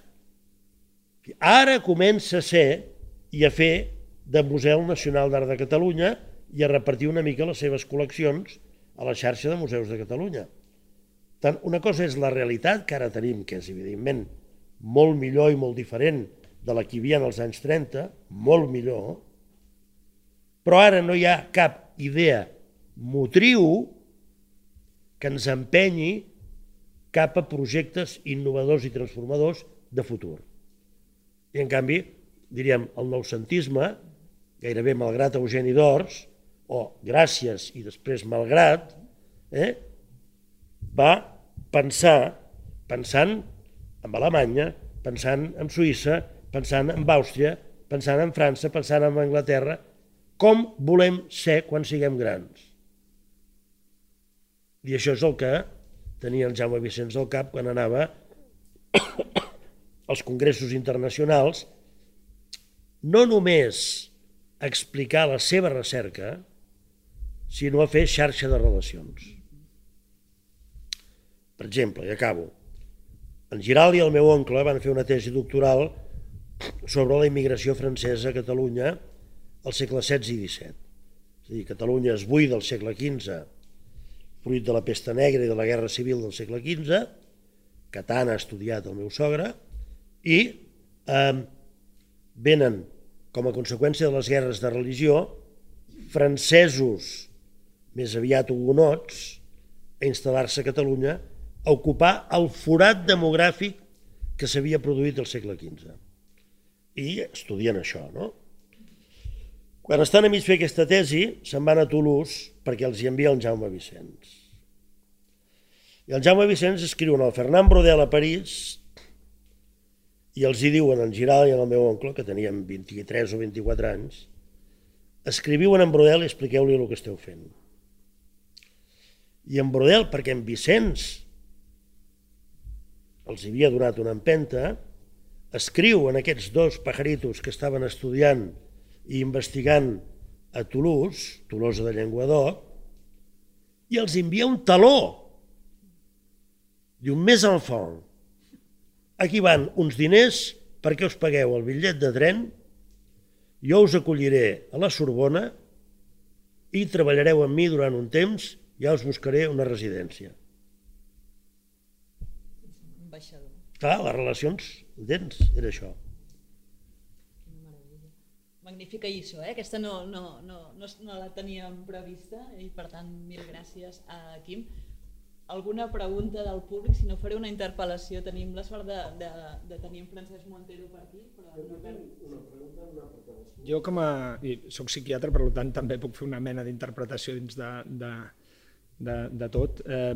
E: Ara comença a ser i a fer de Museu Nacional d'Art de Catalunya i a repartir una mica les seves col·leccions a la xarxa de museus de Catalunya. Tant una cosa és la realitat que ara tenim, que és evidentment molt millor i molt diferent de la que hi havia en els anys 30, molt millor, però ara no hi ha cap idea motriu que ens empenyi cap a projectes innovadors i transformadors de futur. I en canvi, diríem, el noucentisme, gairebé malgrat Eugeni d'Ors, o gràcies i després malgrat, eh, va pensar, pensant en Alemanya, pensant en Suïssa, pensant en Àustria, pensant en França, pensant en Anglaterra, com volem ser quan siguem grans. I això és el que tenia el Jaume Vicenç al cap quan anava <coughs> als congressos internacionals, no només explicar la seva recerca, sinó a fer xarxa de relacions. Per exemple, i acabo, en Giral i el meu oncle van fer una tesi doctoral sobre la immigració francesa a Catalunya al segle XVI i XVII. És a dir, Catalunya es buida del segle XV, fruit de la pesta negra i de la guerra civil del segle XV, que tant ha estudiat el meu sogre, i eh, venen com a conseqüència de les guerres de religió francesos més aviat hugonots a instal·lar-se a Catalunya a ocupar el forat demogràfic que s'havia produït al segle XV. I estudien això, no? Quan estan a mig fer aquesta tesi, se'n van a Toulouse perquè els hi envia el Jaume Vicenç. I el Jaume Vicenç escriu el Fernand Brodel a París i els hi diuen en Giral i en el meu oncle, que tenien 23 o 24 anys, escriviu en Brodel i expliqueu-li el que esteu fent. I en Brodel, perquè en Vicenç els havia donat una empenta, escriu en aquests dos pajaritos que estaven estudiant i investigant a Toulouse, Tolosa de Llenguadoc, i els envia un taló. Diu, més fons aquí van uns diners perquè us pagueu el bitllet de tren, jo us acolliré a la Sorbona i treballareu amb mi durant un temps, ja us buscaré una residència. Ambaixador. Clar, les relacions, entens? Era això.
C: Magnífica lliçó, eh? aquesta no, no, no, no, no la teníem prevista i per tant mil gràcies a Quim alguna pregunta del públic, si no faré una interpel·lació. Tenim la sort de, de, de tenir en Francesc Montero per aquí. Però no per... una pregunta,
D: una Jo com a... I soc psiquiatre, per tant també puc fer una mena d'interpretació dins de, de, de, de tot. Eh,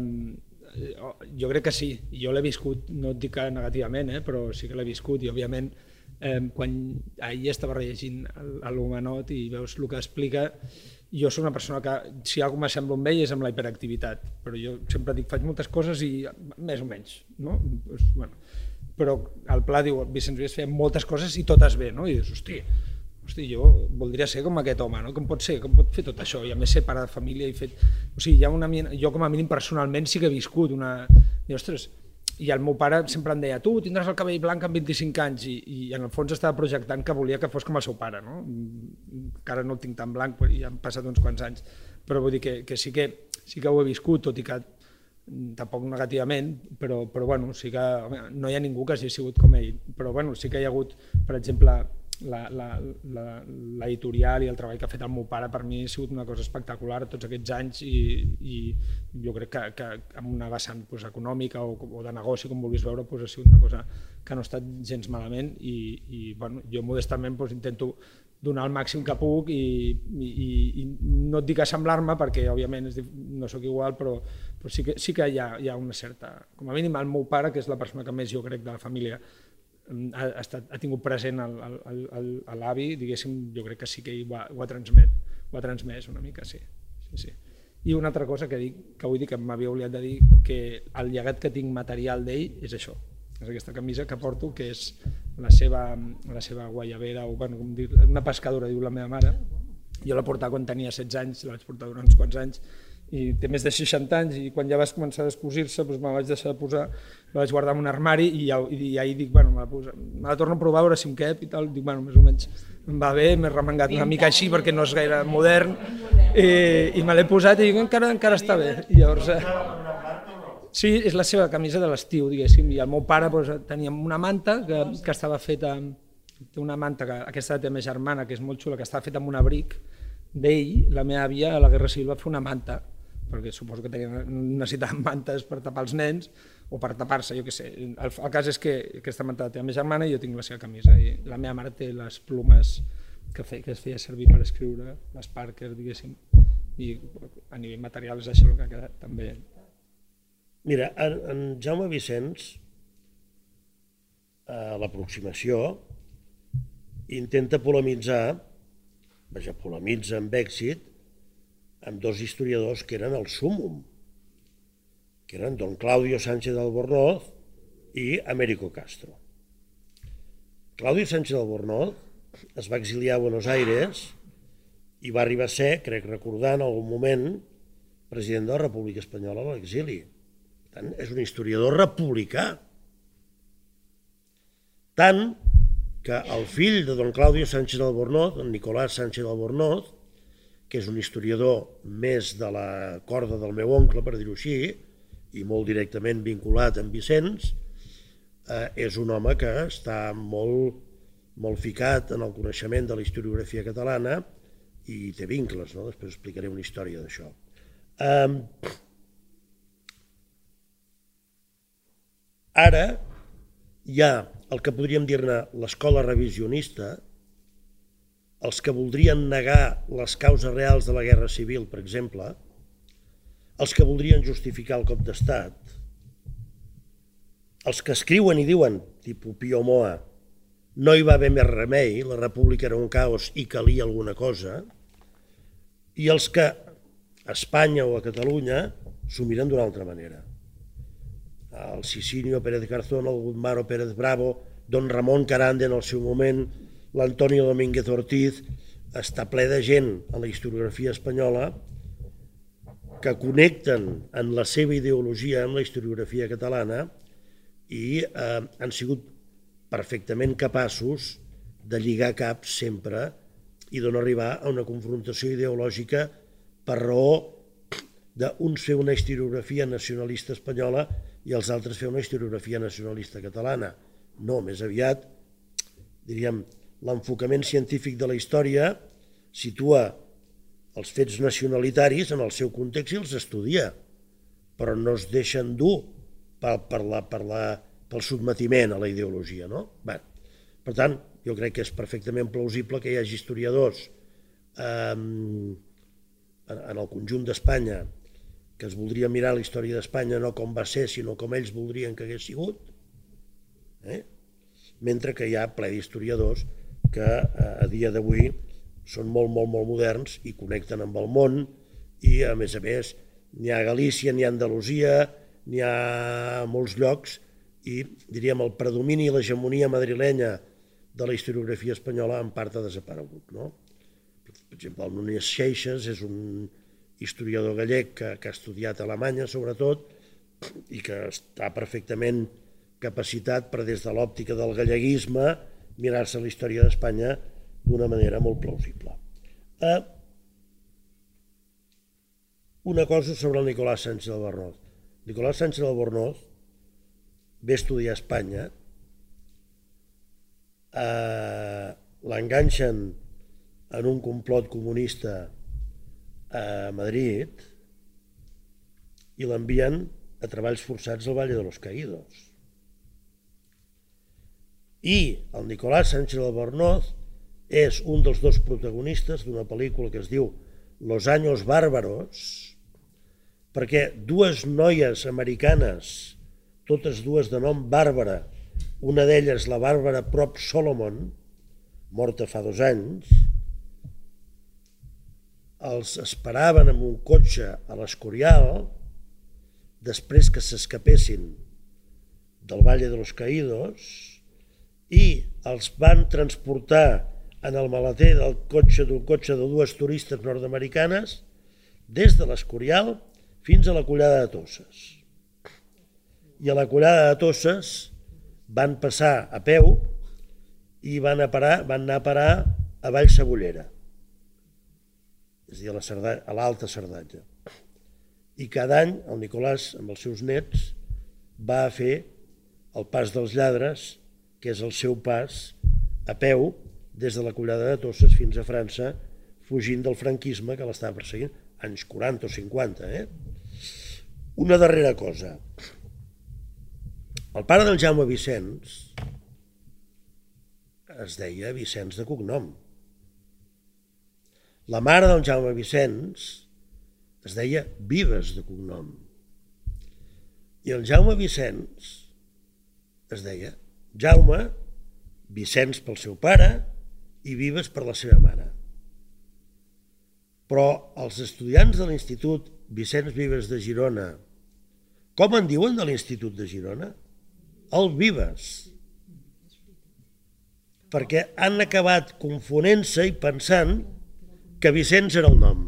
D: jo crec que sí, jo l'he viscut, no et dic que negativament, eh, però sí que l'he viscut i òbviament eh, quan ahir estava llegint l'Humanot i veus el que explica, jo soc una persona que si cosa m'assembla amb ell és amb la hiperactivitat, però jo sempre dic faig moltes coses i més o menys, no? Pues, bueno, però el pla diu, Vicenç Vies feia moltes coses i totes bé, no? I dius, hosti, hosti, jo voldria ser com aquest home, no? Com pot ser? Com pot fer tot això? I a més ser pare de família i fet... O sigui, hi ha una... Jo com a mínim personalment sí que he viscut una... I, ostres, i el meu pare sempre em deia, tu tindràs el cabell blanc amb 25 anys i, i en el fons estava projectant que volia que fos com el seu pare, no? Encara no el tinc tan blanc, ja han passat uns quants anys, però vull dir que, que, sí, que sí que ho he viscut, tot i que tampoc negativament, però, però bueno, sí que no hi ha ningú que hagi sigut com ell, però bueno, sí que hi ha hagut, per exemple, l'editorial i el treball que ha fet el meu pare per mi ha sigut una cosa espectacular tots aquests anys i, i jo crec que, que amb una vessant pues, econòmica o, o de negoci, com vulguis veure, pues, ha sigut una cosa que no ha estat gens malament i, i bueno, jo modestament pues, intento donar el màxim que puc i, i, i no et dic assemblar-me perquè òbviament no sóc igual però, però sí que, sí que hi, ha, hi ha una certa, com a mínim el meu pare que és la persona que més jo crec de la família ha, estat, ha tingut present l'avi, diguéssim, jo crec que sí que ho ha, ho ha, transmet, ho ha transmès una mica, sí. sí, sí. I una altra cosa que, dic, que vull dir que m'havia oblidat de dir, que el llegat que tinc material d'ell és això, és aquesta camisa que porto, que és la seva, la seva guaiavera, o bueno, com dir, una pescadora, diu la meva mare. Jo la portava quan tenia 16 anys, la vaig portar durant uns quants anys, i té més de 60 anys i quan ja vas començar a descosir-se doncs me la vaig deixar de posar, la vaig guardar en un armari i, ja, i ahir dic, bueno, me la, posa, me la torno a provar a veure si em cap i tal, dic, bueno, més o menys em va bé, m'he remengat una mica així perquè no és gaire modern i, i me l'he posat i dic, encara, encara està bé. I llavors, eh, sí, és la seva camisa de l'estiu, diguéssim, i el meu pare doncs, tenia una manta que, que estava feta, té una manta, que aquesta té meva germana, que és molt xula, que estava feta amb un abric d'ell, la meva àvia a la Guerra Civil va fer una manta perquè suposo que tenien, necessitaven <laughs> mantes per tapar els nens o per tapar-se, jo què sé. El, el cas és que aquesta manta té la meva germana i jo tinc la seva camisa i la meva mare té les plomes que, fe, que es feia servir per escriure, les Parker, diguéssim, i a nivell material és això el que ha quedat també.
E: Mira, en, en Jaume Vicenç, a l'aproximació, intenta polemitzar, vaja, polemitza amb èxit, amb dos historiadors que eren el súmum, que eren don Claudio Sánchez Albornoz i Américo Castro. Claudio Sánchez Albornoz es va exiliar a Buenos Aires i va arribar a ser, crec recordar en algun moment, president de la República Espanyola a l'exili. Per tant, és un historiador republicà. Tant que el fill de don Claudio Sánchez Albornoz, don Nicolás Sánchez Albornoz, que és un historiador més de la corda del meu oncle, per dir-ho així, i molt directament vinculat amb Vicenç, eh, és un home que està molt, molt ficat en el coneixement de la historiografia catalana i té vincles, no? després explicaré una història d'això. Eh, ara hi ha el que podríem dir-ne l'escola revisionista, els que voldrien negar les causes reals de la guerra civil, per exemple, els que voldrien justificar el cop d'estat, els que escriuen i diuen, tipus Pio Moa, no hi va haver més remei, la república era un caos i calia alguna cosa, i els que a Espanya o a Catalunya s'ho miren d'una altra manera. El Sicinio Pérez Garzón, el Guzmaro Pérez Bravo, don Ramon Carande en el seu moment, l'Antonio Domínguez Ortiz està ple de gent a la historiografia espanyola que connecten en la seva ideologia amb la historiografia catalana i eh, han sigut perfectament capaços de lligar caps sempre i de no arribar a una confrontació ideològica per raó d'uns fer una historiografia nacionalista espanyola i els altres fer una historiografia nacionalista catalana. No, més aviat, diríem, l'enfocament científic de la història situa els fets nacionalitaris en el seu context i els estudia, però no es deixen dur per, per la, per la, pel sotmetiment a la ideologia. No? Bé, per tant, jo crec que és perfectament plausible que hi hagi historiadors eh, en el conjunt d'Espanya que es voldria mirar la història d'Espanya no com va ser, sinó com ells voldrien que hagués sigut, eh? mentre que hi ha ple d'historiadors que eh, a dia d'avui són molt, molt, molt moderns i connecten amb el món i, a més a més, n'hi ha a Galícia, n'hi ha a Andalusia, n'hi ha a molts llocs i, diríem, el predomini i l'hegemonia madrilenya de la historiografia espanyola en part ha desaparegut. No? Per exemple, el Núñez Seixas és un historiador gallec que, que ha estudiat a Alemanya, sobretot, i que està perfectament capacitat per, des de l'òptica del galleguisme, mirar-se la història d'Espanya d'una manera molt plausible. Eh, una cosa sobre el Nicolás Sánchez Albornoz. Nicolás Sánchez Albornoz ve a estudiar a Espanya, eh, l'enganxen en un complot comunista a Madrid i l'envien a treballs forçats al Valle de los Caídos i el Nicolás Sánchez Albornoz és un dels dos protagonistes d'una pel·lícula que es diu Los años bárbaros, perquè dues noies americanes, totes dues de nom Bàrbara, una d'elles la Bàrbara Prop Solomon, morta fa dos anys, els esperaven amb un cotxe a l'Escorial després que s'escapessin del Valle de los Caídos i els van transportar en el maleter del cotxe d'un cotxe de dues turistes nord-americanes des de l'Escorial fins a la Collada de Tosses. I a la Collada de Tosses van passar a peu i van, a parar, van anar a parar a Vall Cebollera, és a dir, a l'Alta Cerdatja. I cada any el Nicolàs, amb els seus nets, va a fer el pas dels lladres que és el seu pas a peu des de la collada de Tosses fins a França, fugint del franquisme que l'estava perseguint, anys 40 o 50. Eh? Una darrera cosa. El pare del Jaume Vicenç es deia Vicenç de cognom. La mare del Jaume Vicenç es deia Vives de cognom. I el Jaume Vicenç es deia Jaume, Vicenç pel seu pare i Vives per la seva mare. Però els estudiants de l'Institut Vicenç Vives de Girona, com en diuen de l'Institut de Girona? El Vives. Perquè han acabat confonent-se i pensant que Vicenç era el nom.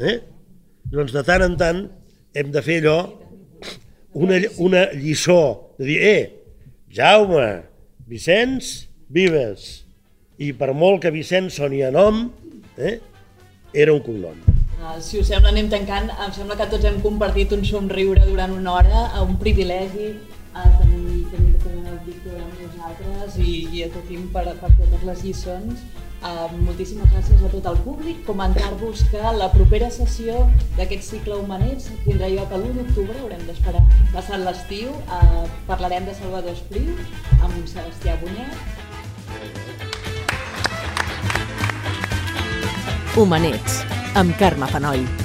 E: Eh? Doncs de tant en tant hem de fer allò, una, una lliçó, de dir, eh, Jaume, Vicenç, Vives. I per molt que Vicenç soni a nom, eh, era un cognom.
C: Uh, si us sembla, anem tancant. Em sembla que tots hem compartit un somriure durant una hora, un privilegi a tenir, tenir el Víctor amb nosaltres i, i a Toquim per, per totes les lliçons. Uh, moltíssimes gràcies a tot el públic. Comentar-vos que la propera sessió d'aquest cicle Humanets tindrà lloc l'1 d'octubre, haurem d'esperar passat l'estiu. Uh, parlarem de Salvador Espriu amb Sebastià Bunyet.
A: Humanets, amb Carme Fanoi.